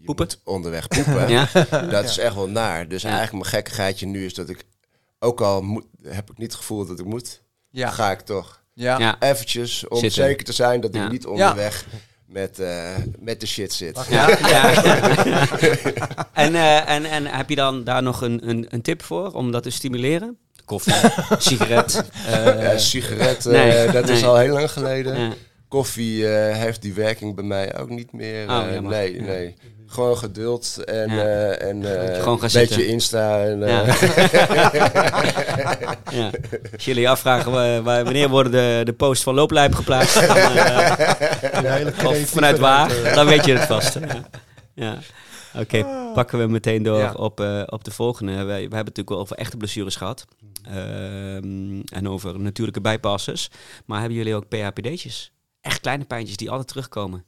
Poepen? moet onderweg poepen, Ja? dat is echt wel naar. Dus Ja. eigenlijk mijn gekkigheidje nu is dat ik, ook al moet, heb ik niet het gevoel dat ik moet, Ja. ga ik toch Ja. Ja. eventjes om Zitten. zeker te zijn dat ik niet onderweg met, eh, met de shit zit. Ja, ja. en, eh, en, en heb je dan daar nog een, een, een tip voor om dat te stimuleren? Koffie, sigaret. eh, Ja, sigaret, eh, Nee, dat is al heel lang geleden. Koffie eh, heeft die werking bij mij ook niet meer. Oh, eh, nee, Ja. nee. Gewoon geduld en, Ja. eh, en eh, Gewoon gaan een beetje zitten. Insta. En, Ja. eh, ja. Als jullie afvragen wa- wa- wanneer worden de, de posts van Looplijp geplaatst, dan, eh, Een hele of vanuit waar, dan weet je het vast. Ja. Oké, pakken we meteen door Ja. op, eh, op de volgende. Wij, we hebben het natuurlijk wel over echte blessures gehad. Ehm, en over natuurlijke bijpassers. Maar hebben jullie ook PHPD'tjes? Echt kleine pijntjes die altijd terugkomen?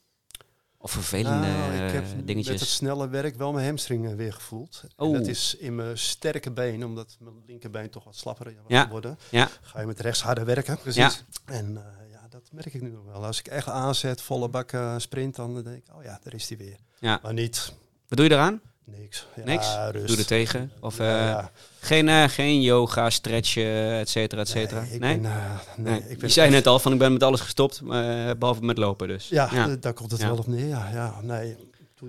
Of vervelende Nou, ik heb eh, met het dingetjes? snelle werk wel mijn hamstring eh, weer gevoeld. En Oeh. dat is in mijn sterke been, omdat mijn linkerbeen toch wat slapper was Ja. geworden. Ja. Ga je met rechts harder werken. Precies. En eh, ja, dat merk ik nu nog wel. Als ik echt aanzet, volle bak eh, sprint, dan denk ik, oh ja, daar is die weer. Ja. Maar niet Wat doe je eraan? Niks. Ja, Niks? Rust. Doe er tegen? Of Ja, eh, ja. geen, eh, geen yoga, stretchen, et cetera, et cetera? Nee, ik Nee? ben, eh, nee, Nee. ik Je ben zei echt- net al van ik ben met alles gestopt, eh, behalve met lopen dus. Ja, daar komt het Ja. wel op neer. Ja, ja nee.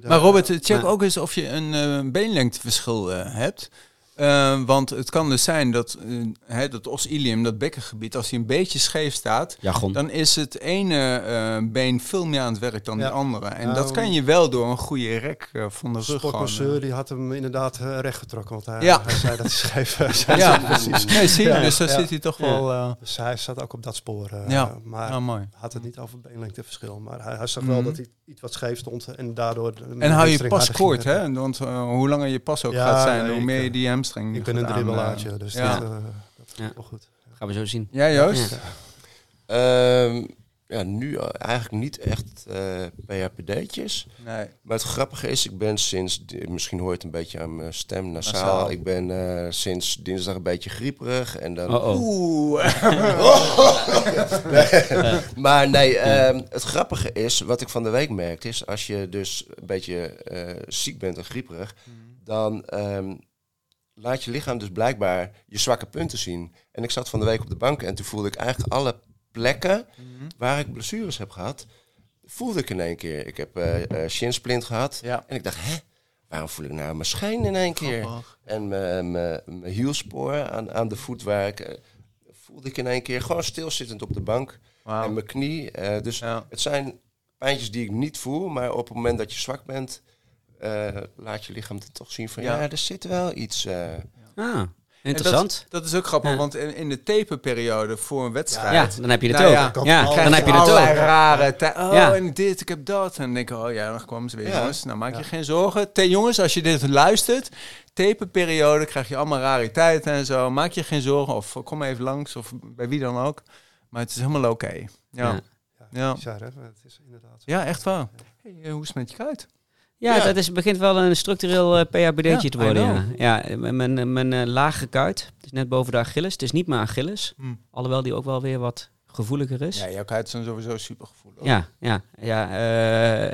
Maar Robert, check Ja. ook eens of je een eh, beenlengteverschil eh, hebt. Eh, want het kan dus zijn dat, hè, dat os ilium, dat bekkengebied, als hij een beetje scheef staat, dan is het ene eh, been veel meer aan het werk dan Ja. die andere. En Nou, dat kan je wel door een goede rek eh, van de rug sportmasseur die had hem inderdaad eh, recht getrokken. Want hij, Ja. hij zei dat hij scheef zei. ja, precies. Nee, zie je, Ja, dus daar ja. zit hij toch Ja. wel... Dus hij zat ook op dat spoor. Ja. Maar nou, mooi. had het niet over beenlengteverschil. Maar hij, hij zag Mhm. wel dat hij iets wat scheef stond. En daardoor... En hou je pas kort, hè? Want hoe langer je pas ook Ja, gaat zijn, nee, hoe meer je die hamstring Ik ben een dribbelaartje, eh, dus ja. dat, eh, dat wel goed. Gaan we zo zien. Ja, Joost? Ja. Ehm, ja, nu eh, eigenlijk niet echt eh PHPD'tjes. Nee. Maar het grappige is, ik ben sinds, misschien hoor je het een beetje aan mijn stem, nasaal. Nasaal. Ik ben eh, sinds dinsdag een beetje grieperig. En dan, Oh oh. Oeh. maar nee, ehm, het grappige is, wat ik van de week merkte, is als je dus een beetje eh, ziek bent en grieperig, dan ehm, laat je lichaam dus blijkbaar je zwakke punten zien. En ik zat van de week op de bank en toen voelde ik eigenlijk alle plekken waar ik blessures heb gehad, voelde ik in één keer. Ik heb eh eh shinsplint gehad Ja. en ik dacht, hè, waarom voel ik nou mijn schijn in één keer? En mijn- mijn mijn hielspoor aan, aan de voet waar ik, eh, voelde ik in één keer gewoon stilzittend op de bank. En mijn knie. eh, dus Ja. het zijn pijntjes die ik niet voel, maar op het moment dat je zwak bent, eh, laat je lichaam dan toch zien van ja, Ja. er zit wel iets. eh. Ah, interessant. Dat is ook grappig, Ja. want in, in de taperperiode voor een wedstrijd... Ja, dan heb je het Nou ook. ja, dan heb je het allerlei ook. rare Oh, Ja. en dit, ik heb dat. En dan denk ik, oh ja, dan kwam ze weer. Ja. Jongens, nou maak je Ja. geen zorgen. Te, jongens, als je dit luistert, taperperiode, krijg je allemaal rariteiten en zo. Maak je geen zorgen, of kom even langs, of bij wie dan ook. Maar het is helemaal oké. Ja. Ja. Ja. Ja, bizar, hè? Het is inderdaad zo. ja, echt waar. Hey, eh, hoe is het met je kuit? Ja, Ja. dat is, begint wel een structureel eh PHBD'tje te worden. Ja, ja mijn, mijn, eh, lage kuit, het is net boven de Achilles. Het is niet mijn Achilles, Hm. alhoewel die ook wel weer wat gevoeliger is. Ja, jouw kuit is dan sowieso super gevoelig. Ja, ja, ja,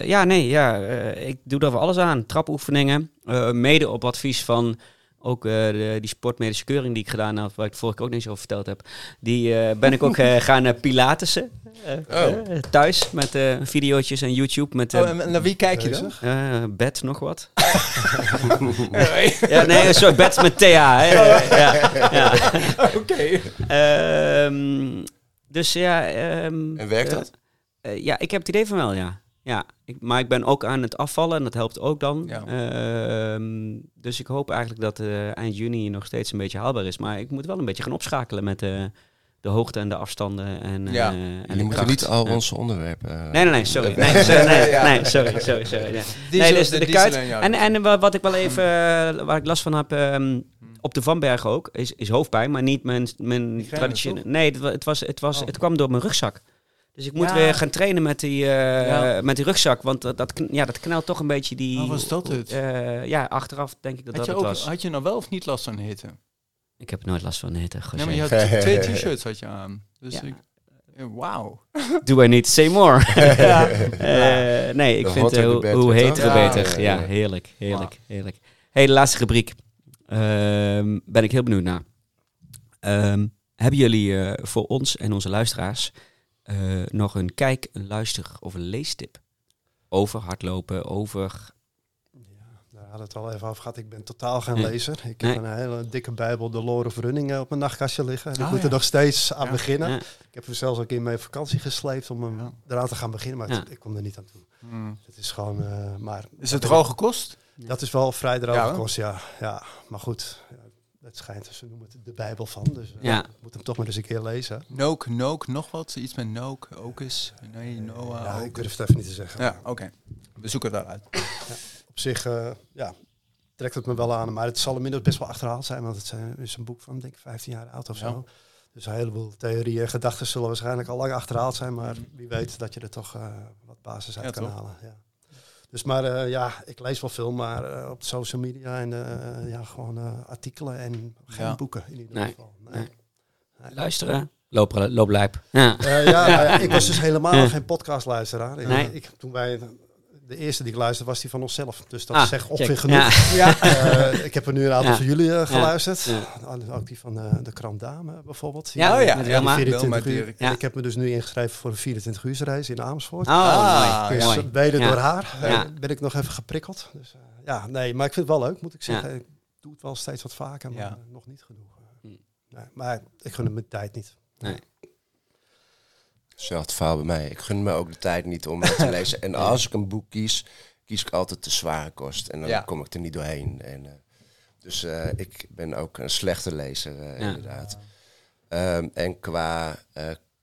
ja, nee, ja, ik doe daar voor alles aan. Trapoefeningen, mede op advies van ook eh, de, die sportmedische keuring die ik gedaan heb, waar ik het vorige keer ook niet zo over verteld heb. Die eh, ben ik ook eh, gaan uh, pilatessen eh, Oh. thuis met eh video's en YouTube met eh Oh, en naar wie kijk je dan? Bed nog wat. ja, nee, sorry, bed met TH. Hè. Ja, ja. Oké. Ehm, dus ja. ehm, En werkt dat? eh, ja, ik heb het idee van wel, ja. Ja ik, maar ik ben ook aan het afvallen en dat helpt ook dan. Ja. Ehm, dus ik hoop eigenlijk dat eh, eind juni nog steeds een beetje haalbaar is. Maar ik moet wel een beetje gaan opschakelen met eh, de hoogte en de afstanden en, eh, Ja. en Je de moet kracht. niet al onze onderwerpen. eh, Nee, nee, nee, sorry. Nee, sorry, nee, nee, sorry, sorry, sorry. nee. Nee, dus de, de kuit. En, en wa- wat ik wel even, eh, waar ik last van heb, ehm, op de Vanberg ook, is, is hoofdpijn, maar niet mijn, mijn traditionele. Nee, het, was, het, was, Oh. het kwam door mijn rugzak. Dus ik moet Ja. weer gaan trainen met die, eh, Ja. met die rugzak, want dat, dat, kn- ja, dat knelt toch een beetje die... Oh, was dat het? eh, ja, achteraf denk ik dat had, dat je het ook, was. had je nou wel of niet last van hitte? Ik heb nooit last van hitte. Nee, maar je had twee t-shirts had je aan. Dus Ja. ik... eh, Wauw. Do I need to say more? Ja. Nee, ik The vind hoe, hoe heter, hoe Ja, beter. ja, Ja, ja. heerlijk, heerlijk, heerlijk. hey, de laatste rubriek. Ehm, ben ik heel benieuwd naar. Ehm, hebben jullie eh, voor ons en onze luisteraars eh, nog een kijk, een luister of een leestip? Over hardlopen, over... Daar hadden we het al even over gehad. Ik ben totaal geen Nee. lezer. Ik Nee. heb een hele dikke bijbel, de Lore of Running, eh, op mijn nachtkastje liggen. En ik Oh, moet ja. er nog steeds aan Ja. beginnen. Ja. Ik heb hem zelfs ook een keer mee op vakantie gesleept om hem Ja. eraan te gaan beginnen, maar Ja. het- ik kom er niet aan toe. Hmm. Het is gewoon, eh, maar Is het droge kost? dat is wel vrij Ja, droge hoor. kost, ja. ja. Maar goed, ja, het schijnt, ze noemen het de Bijbel van, dus eh, Ja. ik moet hem toch maar eens een keer lezen. Nook, nook, nog wat? Iets met nook, ook is. Nee, Noah, ja, ik durf het even niet te zeggen. Ja, oké. We zoeken het wel uit. Op zich, eh, ja, trekt het me wel aan, maar het zal inmiddels best wel achterhaald zijn, want het is een boek van, denk ik, 15 jaar oud of zo. Ja. Dus een heleboel theorieën en gedachten zullen waarschijnlijk al lang achterhaald zijn, maar wie weet dat je er toch eh, wat basis uit Ja, kan toch? halen. Ja. Dus maar eh, ja, ik lees wel veel, maar eh, op social media en eh, ja, gewoon eh, artikelen en geen Ja. boeken in ieder Nee. geval. Nee. Nee. Luisteren. Loop, looplijp. Ja. Eh, ja, ja, ik was dus helemaal Ja. geen podcastluisteraar. Ik- Nee. Ik, toen wij, de eerste die ik luisterde was die van onszelf. Dus dat Ah, zegt ongeveer genoeg. Ja. Eh, ik heb er nu een aantal Ja. van jullie eh, geluisterd. Ja. Ah, Ook die van eh, de krant Dame bijvoorbeeld. Ja, Oh ja, met ja, Wilma. die 24 Wilma uur. Dirk. En Ja. ik heb me dus nu ingeschreven voor een 24 uur race in Amersfoort. Oh, Ah, mooi. dus mooi. mede Ja. door haar Ja. ben ik nog even geprikkeld. Dus, eh, ja, nee, maar ik vind het wel leuk, moet ik zeggen. Ik doe het wel steeds wat vaker, maar Ja. nog niet genoeg. Hm. nee, maar ik gun hem mijn tijd niet. Hetzelfde verhaal bij mij. Ik gun me ook de tijd niet om het te lezen. En als ik een boek kies, kies ik altijd de zware kost. En dan Ja. kom ik er niet doorheen. En, eh, dus eh, ik ben ook een slechte lezer, eh, Ja. inderdaad. Ehm, en qua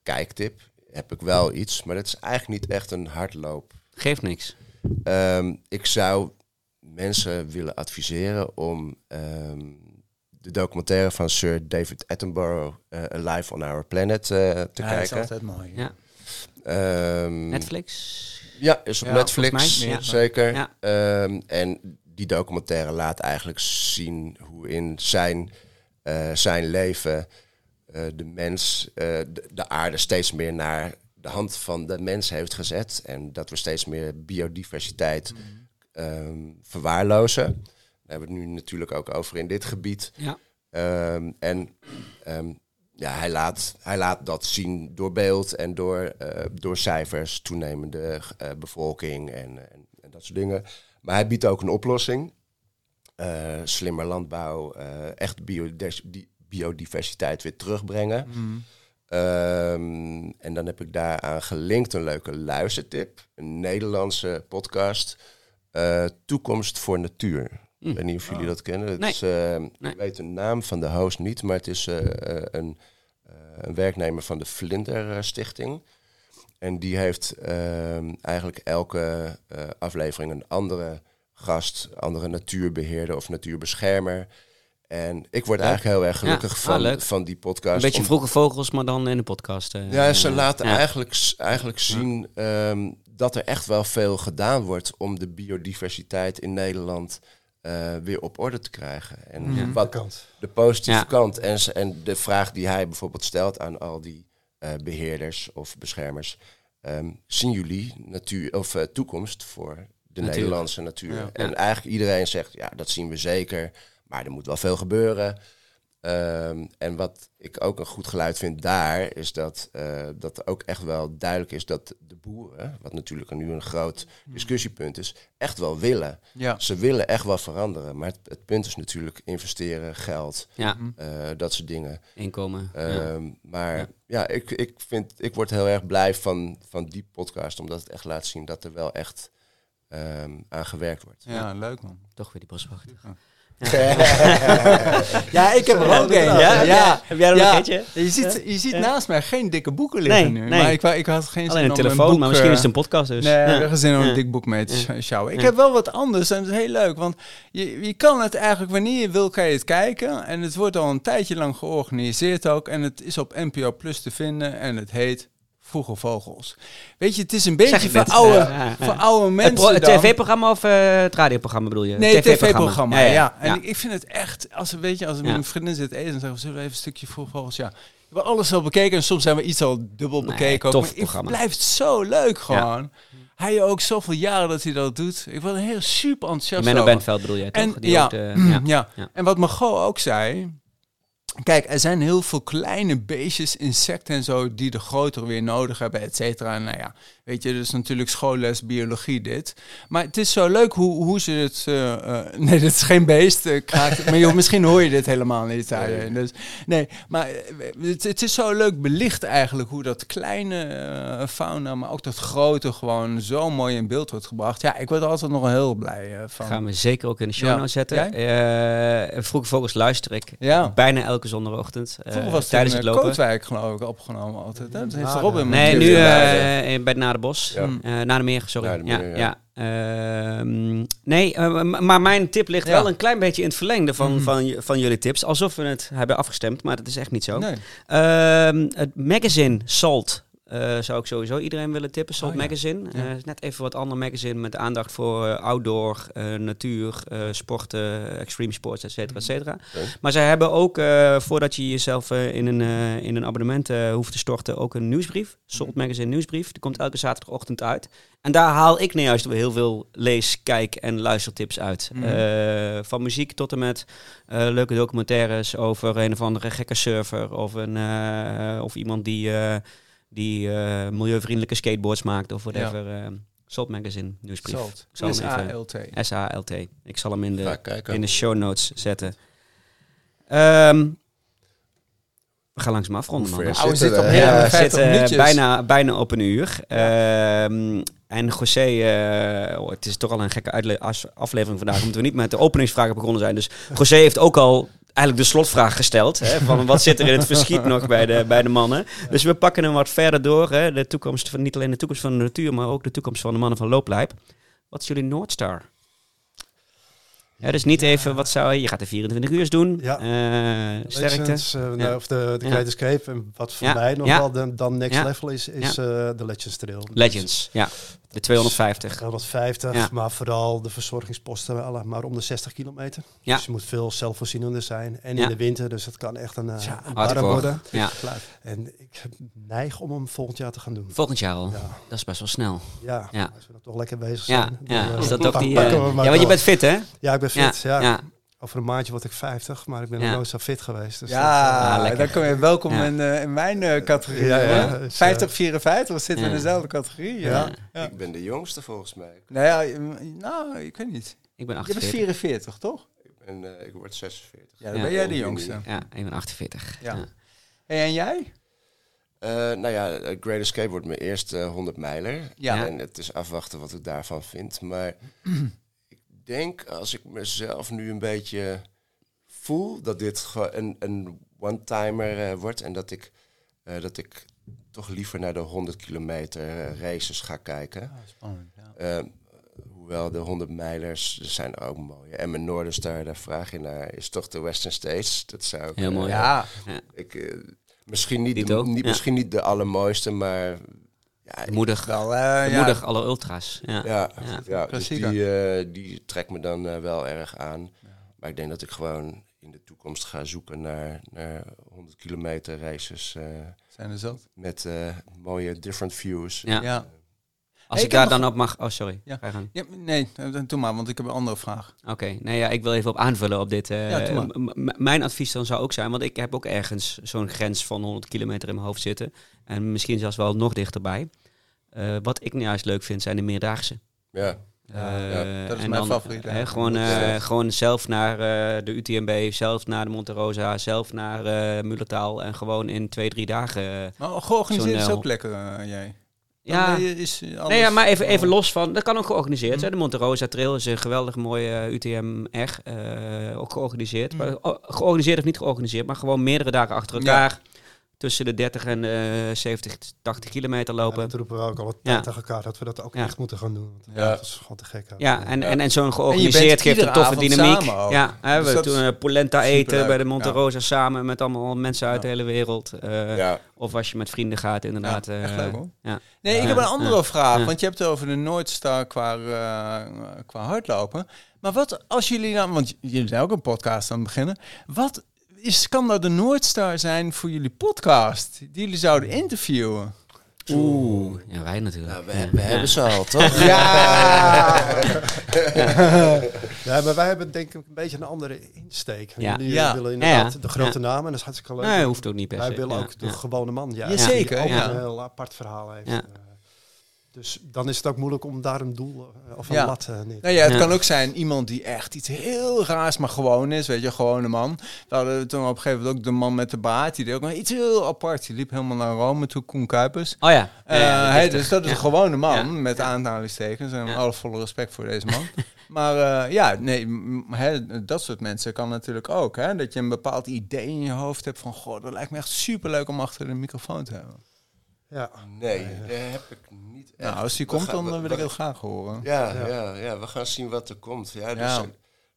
kijktip heb ik wel iets, maar dat is eigenlijk niet echt een hardloop. Geeft niks. Ehm, ik zou mensen willen adviseren om ehm, de documentaire van Sir David Attenborough, eh, Alive on Our Planet, eh, te Ja, dat is kijken. altijd mooi. Ja. Ehm, Netflix. ja, is op Ja, Netflix, volgens mij, ja. zeker. Ja. Ehm, en die documentaire laat eigenlijk zien hoe in zijn, eh, zijn leven eh, de mens eh, de, de aarde steeds meer naar de hand van de mens heeft gezet. En dat we steeds meer biodiversiteit ehm, verwaarlozen. Daar hebben we het nu natuurlijk ook over in dit gebied. Ja. Ehm, en ehm, ja, hij, laat, hij laat dat zien door beeld en door, eh, door cijfers, toenemende eh, bevolking en, en, en dat soort dingen. Maar hij biedt ook een oplossing. Eh, slimmer landbouw, echt biodiversiteit weer terugbrengen. Mm. Ehm, en dan heb ik daaraan gelinkt een leuke luistertip. Een Nederlandse podcast. Toekomst voor Natuur. Ik weet niet of jullie dat kennen. Het Nee. is, eh, Nee. Ik weet de naam van de host niet, maar het is eh, eh, een, eh, een werknemer van de Vlinder Stichting. En die heeft ehm, eigenlijk elke aflevering een andere gast, andere natuurbeheerder of natuurbeschermer. En ik word Leuk. eigenlijk heel erg gelukkig Ah, van, van die podcast. Een beetje om- vroege vogels, maar dan in de podcast. ja, ze laten ja. eigenlijk, eigenlijk zien ehm, dat er echt wel veel gedaan wordt om de biodiversiteit in Nederland eh, weer op orde te krijgen. En Ja. wat Kant. de positieve Ja. kant en, ze- en de vraag die hij bijvoorbeeld stelt aan al die eh, beheerders of beschermers. ehm, zien jullie natuur, of, eh, toekomst voor de Natuur. Nederlandse natuur? Ja. En Ja. eigenlijk iedereen zegt, ja, dat zien we zeker. Maar er moet wel veel gebeuren. Ehm, en wat ik ook een goed geluid vind daar, is dat, eh, dat er ook echt wel duidelijk is dat de boeren, wat natuurlijk nu een groot discussiepunt is, echt wel willen. Ja. Ze willen echt wel veranderen. Maar het, het punt is natuurlijk investeren, geld, Ja, Mhm. eh, dat soort dingen. inkomen. ja. Ehm, maar Ja. ja, ik, ik, vind, ik word heel erg blij van, van die podcast, omdat het echt laat zien dat er wel echt ehm, aan gewerkt wordt. ja, leuk man. Toch weer die boswacht. Ja, ik heb er ook een. Ja? ja. Heb jij er Ja. eentje? Je ziet, je ziet Ja. naast mij geen dikke boeken liggen Nee, nu. nee. Maar ik, ik had geen Alleen zin een om telefoon, boek, maar misschien eh, is het een podcast dus. Nee, Ja. ik zin om Ja. een dik boek mee te sjouwen. Ik Ja. heb wel wat anders en dat is heel leuk. Want je, je kan het eigenlijk wanneer je wil, kan je het kijken. En het wordt al een tijdje lang georganiseerd ook. En het is op NPO Plus te vinden. En het heet Vroege Vogels. Weet je, het is een beetje voor oude, Ja, ja, oude Het, mensen pro- het tv-programma of eh, het radioprogramma bedoel je? Nee, tv-programma. Ja, En. Ik, vind het echt, als we, weet je, als mijn vriendin zit eten, dan zeggen we, zullen we even een stukje Vroege Vogels? Ja. We hebben alles al bekeken en soms zijn we iets al dubbel Nee, bekeken. ook. tof Maar het blijft zo leuk gewoon. Hij ook zoveel jaren dat hij dat doet. Ik word heel super enthousiast Menno. Bentveld bedoel jij toch? En- Die ja. ook de- ja. Ja. Ja. en wat Margot ook zei, Kijk, er zijn heel veel kleine beestjes, insecten en zo, die de grotere weer nodig hebben, et cetera. Nou ja, weet je, dus natuurlijk schoolles biologie dit. Maar het is zo leuk hoe, hoe ze het... eh, eh, nee, dit is geen beest, eh, kraakt, maar joh, misschien hoor je dit helemaal niet. Dus, nee maar het, het is zo leuk belicht eigenlijk hoe dat kleine fauna, maar ook dat grote gewoon zo mooi in beeld wordt gebracht. Ja, ik word er altijd nog heel blij van. Gaan we zeker ook in de show Ja. zetten. Eh Vroege Vogels luister ik Ja. bijna elke zondagochtend. eh, Vroeger was het tijdens in het eh, lopen. Kootwijk geloof ik opgenomen altijd. Hè? Dat heeft Ah, Robin Nee, nu eh, in- bij het Naderbos. Ja. Mm. Eh naar de meer, sorry. Naar de ja, Meer, ja. Ehm, nee, maar mijn tip ligt Ja. wel een klein beetje in het verlengde van, Mhm. van, van jullie tips. Alsof we het hebben afgestemd, maar dat is echt niet zo. Nee. Ehm, het magazine Salt eh, zou ik sowieso iedereen willen tippen. Salt Oh, ja. Magazine. Ja. Eh, net even wat ander magazine met aandacht voor eh, outdoor, natuur, sporten, extreme sports, et cetera, et cetera. Oké. Maar zij hebben ook, voordat je jezelf in, een, in een abonnement hoeft te storten, ook een nieuwsbrief. Salt Magazine nieuwsbrief. Die komt elke zaterdagochtend uit. En daar haal ik nou juist heel veel lees, kijk en luistertips uit. Mhm. Van muziek tot en met leuke documentaires over een of andere gekke surfer. Of, een, of iemand die, die eh, milieuvriendelijke skateboards maakt of whatever. eh Salt Magazine nieuwsbrief. Salt. Ik zal hem even- S-A-L-T. S-A-L-T. Ik zal hem in de, in de show notes zetten. Ehm, we gaan langzaam afronden. Oh, we zitten op we? Ja, we 59 zitten eh, bijna, bijna op een uur. Ehm, en José, eh, oh, het is toch al een gekke aflevering vandaag, omdat we niet met de openingsvragen begonnen zijn. Dus José heeft ook al eigenlijk de slotvraag gesteld. Hè, van wat zit er in het verschiet nog bij de, bij de mannen. Dus we pakken hem wat verder door. Hè, de toekomst van, niet alleen de toekomst van de natuur, maar ook de toekomst van de mannen van Looplijp. Wat is jullie Noordstar? Ja, dus niet even, wat zou je... Je gaat de 24 uur doen. Ja. Sterkte. Legends, eh, nou, of de, de Ja. Great Escape. En wat voor mij nog wel de, dan next level is, is eh, de Legends Trail. Legends, ja. De 250. 250, Ja. maar vooral de verzorgingsposten alle maar om de 60 kilometer. Ja. Dus je moet veel zelfvoorzienender zijn. En Ja. in de winter, dus het kan echt een, uh, Ja, een barre hardcore. worden. Ja. En ik neig om hem volgend jaar te gaan doen. Volgend jaar al. Ja, Dat is best wel snel. ja. Ja. als we dan toch lekker bezig Ja, zijn. dan, ja. eh, Is dat ook die... eh, ja, want je bent fit, hè? Ja, ik ben fit. Ja, ja. Over een maandje word ik 50, maar ik ben Ja. nog nooit zo fit geweest. Dus Ja, Ah, lekker. dan kom je welkom Ja. in, eh, in mijn eh, categorie. Ja, ja, hoor. dus, eh, 50, 54, we zitten ja. in dezelfde categorie. Ja. Ja. Ja. Ik ben de jongste volgens mij. Nou ja, je- nou, ik weet niet. Ik ben Je bent 48. 44, toch? Ik, ben, eh, ik word 46. Ja, dan Ja. ben jij de jongste. Ja, ik ben 48. Ja. Hey, en jij? Eh, nou ja, Great Escape wordt mijn eerste 100 mijler. Ja. En het is afwachten wat ik daarvan vind. Maar denk als ik mezelf nu een beetje voel dat dit gewoon een, een one-timer eh, wordt. En dat ik, eh, dat ik toch liever naar de 100 kilometer eh, races ga kijken. spannend. Ja. Eh, hoewel de 100 mijlers er zijn ook mooi. En mijn Noorderstar, daar vraag je naar, is toch de Western States. Dat zou ik, Heel mooi. Ja, ik, eh, misschien, niet de, niet, ja. misschien niet de allermooiste, maar ja, Moedig. wel. eh, ja. Moedig alle ultras. Ja. ja, Ja. ja. dus die, eh, die trekt me dan eh, wel erg aan. Maar ik denk dat ik gewoon in de toekomst ga zoeken naar, naar 100 kilometer races eh, Zijn er zat? met eh, mooie different views. Ja. Als Hey, ik ik daar dan op mag... Oh, sorry. Ja. Ga je gang. ja. Nee, eh, doe maar, want ik heb een andere vraag. Oké, nee, ja, ik wil even op aanvullen op dit. eh, Ja, doe maar. m- m- mijn advies dan zou ook zijn, want ik heb ook ergens zo'n grens van 100 kilometer in mijn hoofd zitten. En misschien zelfs wel nog dichterbij. Eh, wat ik nou juist leuk vind, zijn de meerdaagse. Ja. Eh, ja, dat is en mijn favoriet, ja. gewoon, eh, eh, gewoon zelf naar eh, de UTMB, zelf naar de Monte Rosa, zelf naar eh Mullertaal. En gewoon in twee, drie dagen. Maar georganiseerd is ook lekker, jij. Ja, eh, is alles- Nee, ja, maar even, even los van, dat kan ook georganiseerd Mm. zijn. De Monte Rosa Trail is een geweldig mooie eh, UTMR, eh, ook georganiseerd. Mm. Maar, oh, georganiseerd of niet georganiseerd, maar gewoon meerdere dagen achter Ja. Tussen de 30 en eh 70, 80 kilometer Ja, lopen. dat roepen we ook al Ja. tijd tegen elkaar, dat we dat ook Ja. echt moeten gaan doen. Want Ja. Dat is gewoon te gek. Ja, en, Ja. en, en zo'n georganiseerd geeft een toffe dynamiek. Ja, hè, Dus we toen eh, polenta eten bij de Monte Ja. Rosa samen met allemaal mensen uit Ja. de hele wereld. Eh, ja. Of als je met vrienden gaat, inderdaad. Ja, echt eh, leuk hoor. ja. Nee, ik Ja. heb een andere Ja. vraag. Ja. Want je hebt het over de Noordstar qua, eh, qua hardlopen. Maar wat als jullie dan... Want jullie zijn ook een podcast aan het beginnen. Wat is, kan nou de Noordstar zijn voor jullie podcast? Die jullie zouden interviewen? Oeh, ja, wij natuurlijk. Nou, we, Ja. we Ja. hebben ze al, toch? Ja, maar wij hebben denk ik een beetje een andere insteek. Ja. Jullie Ja. willen inderdaad Ja, de grote ja. namen, dat is hartstikke leuk. Nee, hoeft ook niet per wij se. willen Ja, ook de ja. gewone man. Ja, Jazeker, Die ook ja. een heel apart verhaal heeft. Eh, Dus dan is het ook moeilijk om daar een doel eh, of een Ja. lat uh, neer te Nou ja, het Ja. kan ook zijn iemand die echt iets heel raars, maar gewoon is. Weet je, een gewone man. We hadden toen op een gegeven moment ook de man met de baard. Die deed ook nog iets heel apart. Die liep helemaal naar Rome toe, Koen Kuipers. Oh ja. Eh, Ja, ja, hij, is dus dat is ja. een gewone man, Ja. met aanhalingstekens. En Ja. alle volle respect voor deze man. maar eh, ja, nee, dat soort mensen kan natuurlijk ook. Hè? Dat je een bepaald idee in je hoofd hebt van... Goh, dat lijkt me echt superleuk om achter de microfoon te hebben. Ja. Nee, dat heb ik niet echt. Nou, als die komt, gaan- dan we- eh, wil we- ik heel graag horen. Ja, Ja. ja. Ja, we gaan zien wat er komt. Ja, dus Ja.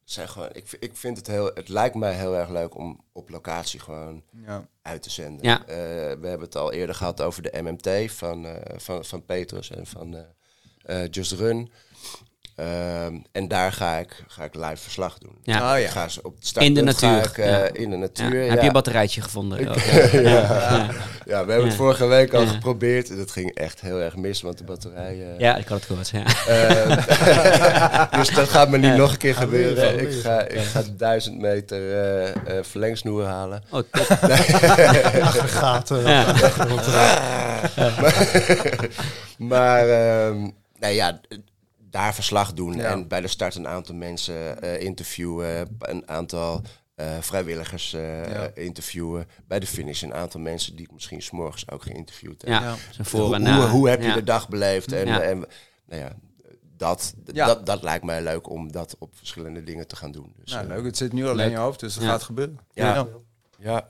zijn gewoon, ik, ik vind het heel, het lijkt mij heel erg leuk om op locatie gewoon Ja. uit te zenden. Ja. Eh, we hebben het al eerder gehad over de MMT van, eh, van, van Petrus en van eh, eh, Just Run. Ehm, en daar ga ik, ga ik live verslag doen. Ja. Oh ja. ga ze op het In de natuur, ik, eh, ja. In de Ja. natuur, Heb ja. je een batterijtje gevonden? Ja. ja. Ja, we hebben het vorige week al Ja. geprobeerd. En dat ging echt heel erg mis, want de batterij... eh, Ja, ik had het gehoord. Ja. Eh, dus dat gaat me niet Ja. nog een keer Gaan we weer gebeuren. Ik ga, ik ga duizend meter eh eh verlengsnoer halen. Oh, top. Aggregaten. Ja. Maar ehm nou ja, daar verslag doen. Ja. En bij de start een aantal mensen eh, interviewen. Een aantal eh, vrijwilligers eh, Ja. interviewen. Bij de finish een aantal mensen die ik misschien s'morgens ook geïnterviewd heb. Ja, voor hoe, en na. hoe, hoe heb je Ja. de dag beleefd? En, Ja. en nou ja, dat, Ja. Dat, dat lijkt mij leuk om dat op verschillende dingen te gaan doen. Dus, Nou, leuk. Het zit nu al Leuk. in je hoofd, dus dat Ja. gaat gebeuren. Ja. Ja,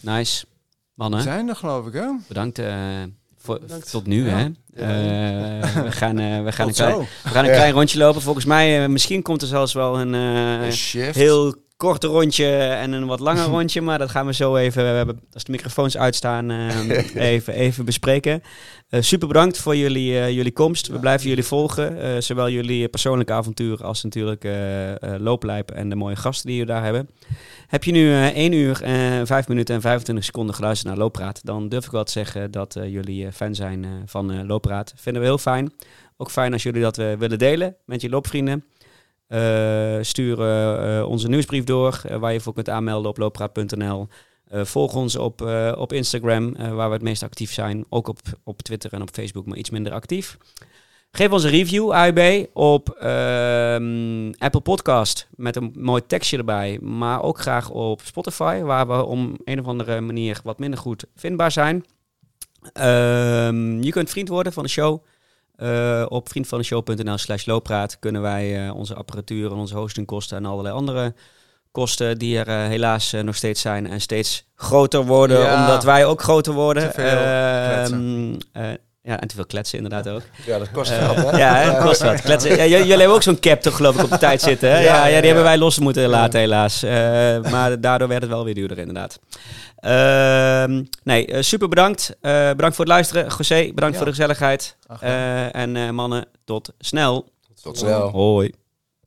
Nice. We Mannen, zijn er, geloof ik, hè? bedankt eh, voor, tot nu. Ja. Hè? Eh, we gaan, eh, we gaan, een klein, we gaan een klein rondje lopen. Volgens mij, eh, misschien komt er zelfs wel een eh, een heel kort rondje en een wat langer rondje. Maar dat gaan we zo even, we hebben, als de microfoons uitstaan, eh, even, even bespreken. Eh, super bedankt voor jullie, eh, jullie komst. We blijven jullie volgen. eh, zowel jullie persoonlijke avontuur als natuurlijk looplijp en de mooie gasten die jullie daar hebben. Heb je nu eh 1 uur, en 5 minuten en 25 seconden geluisterd naar Looppraat, dan durf ik wel te zeggen dat jullie fan zijn van Looppraat. Vinden we heel fijn. Ook fijn als jullie dat willen delen met je loopvrienden. Eh, stuur eh, onze nieuwsbrief door, eh, waar je voor kunt aanmelden op looppraat.nl. Volg ons op, op Instagram, waar we het meest actief zijn. Ook op, op Twitter en op Facebook, maar iets minder actief. Geef ons een review, AUB, op ehm, Apple Podcast met een mooi tekstje erbij. Maar ook graag op Spotify, waar we om een of andere manier wat minder goed vindbaar zijn. Ehm, je kunt vriend worden van de show. Eh, op vriendvandeshow.nl slash looppraat kunnen wij eh, onze apparatuur en onze hostingkosten en allerlei andere kosten die er eh, helaas nog steeds zijn en steeds groter worden, Ja. omdat wij ook groter worden. Ja, en te veel kletsen inderdaad ook. Ja, dat kost Eh, geld, hè? ja, dat kost wat. Kletsen. Ja, jullie hebben ook zo'n cap toch geloof ik op de tijd zitten. Hè? Ja, Ja, die hebben wij los moeten laten helaas. Eh, maar daardoor werd het wel weer duurder inderdaad. Ehm, nee, eh, super bedankt. Bedankt voor het luisteren. José, bedankt voor de gezelligheid. En mannen, tot snel. Tot snel. Hoi.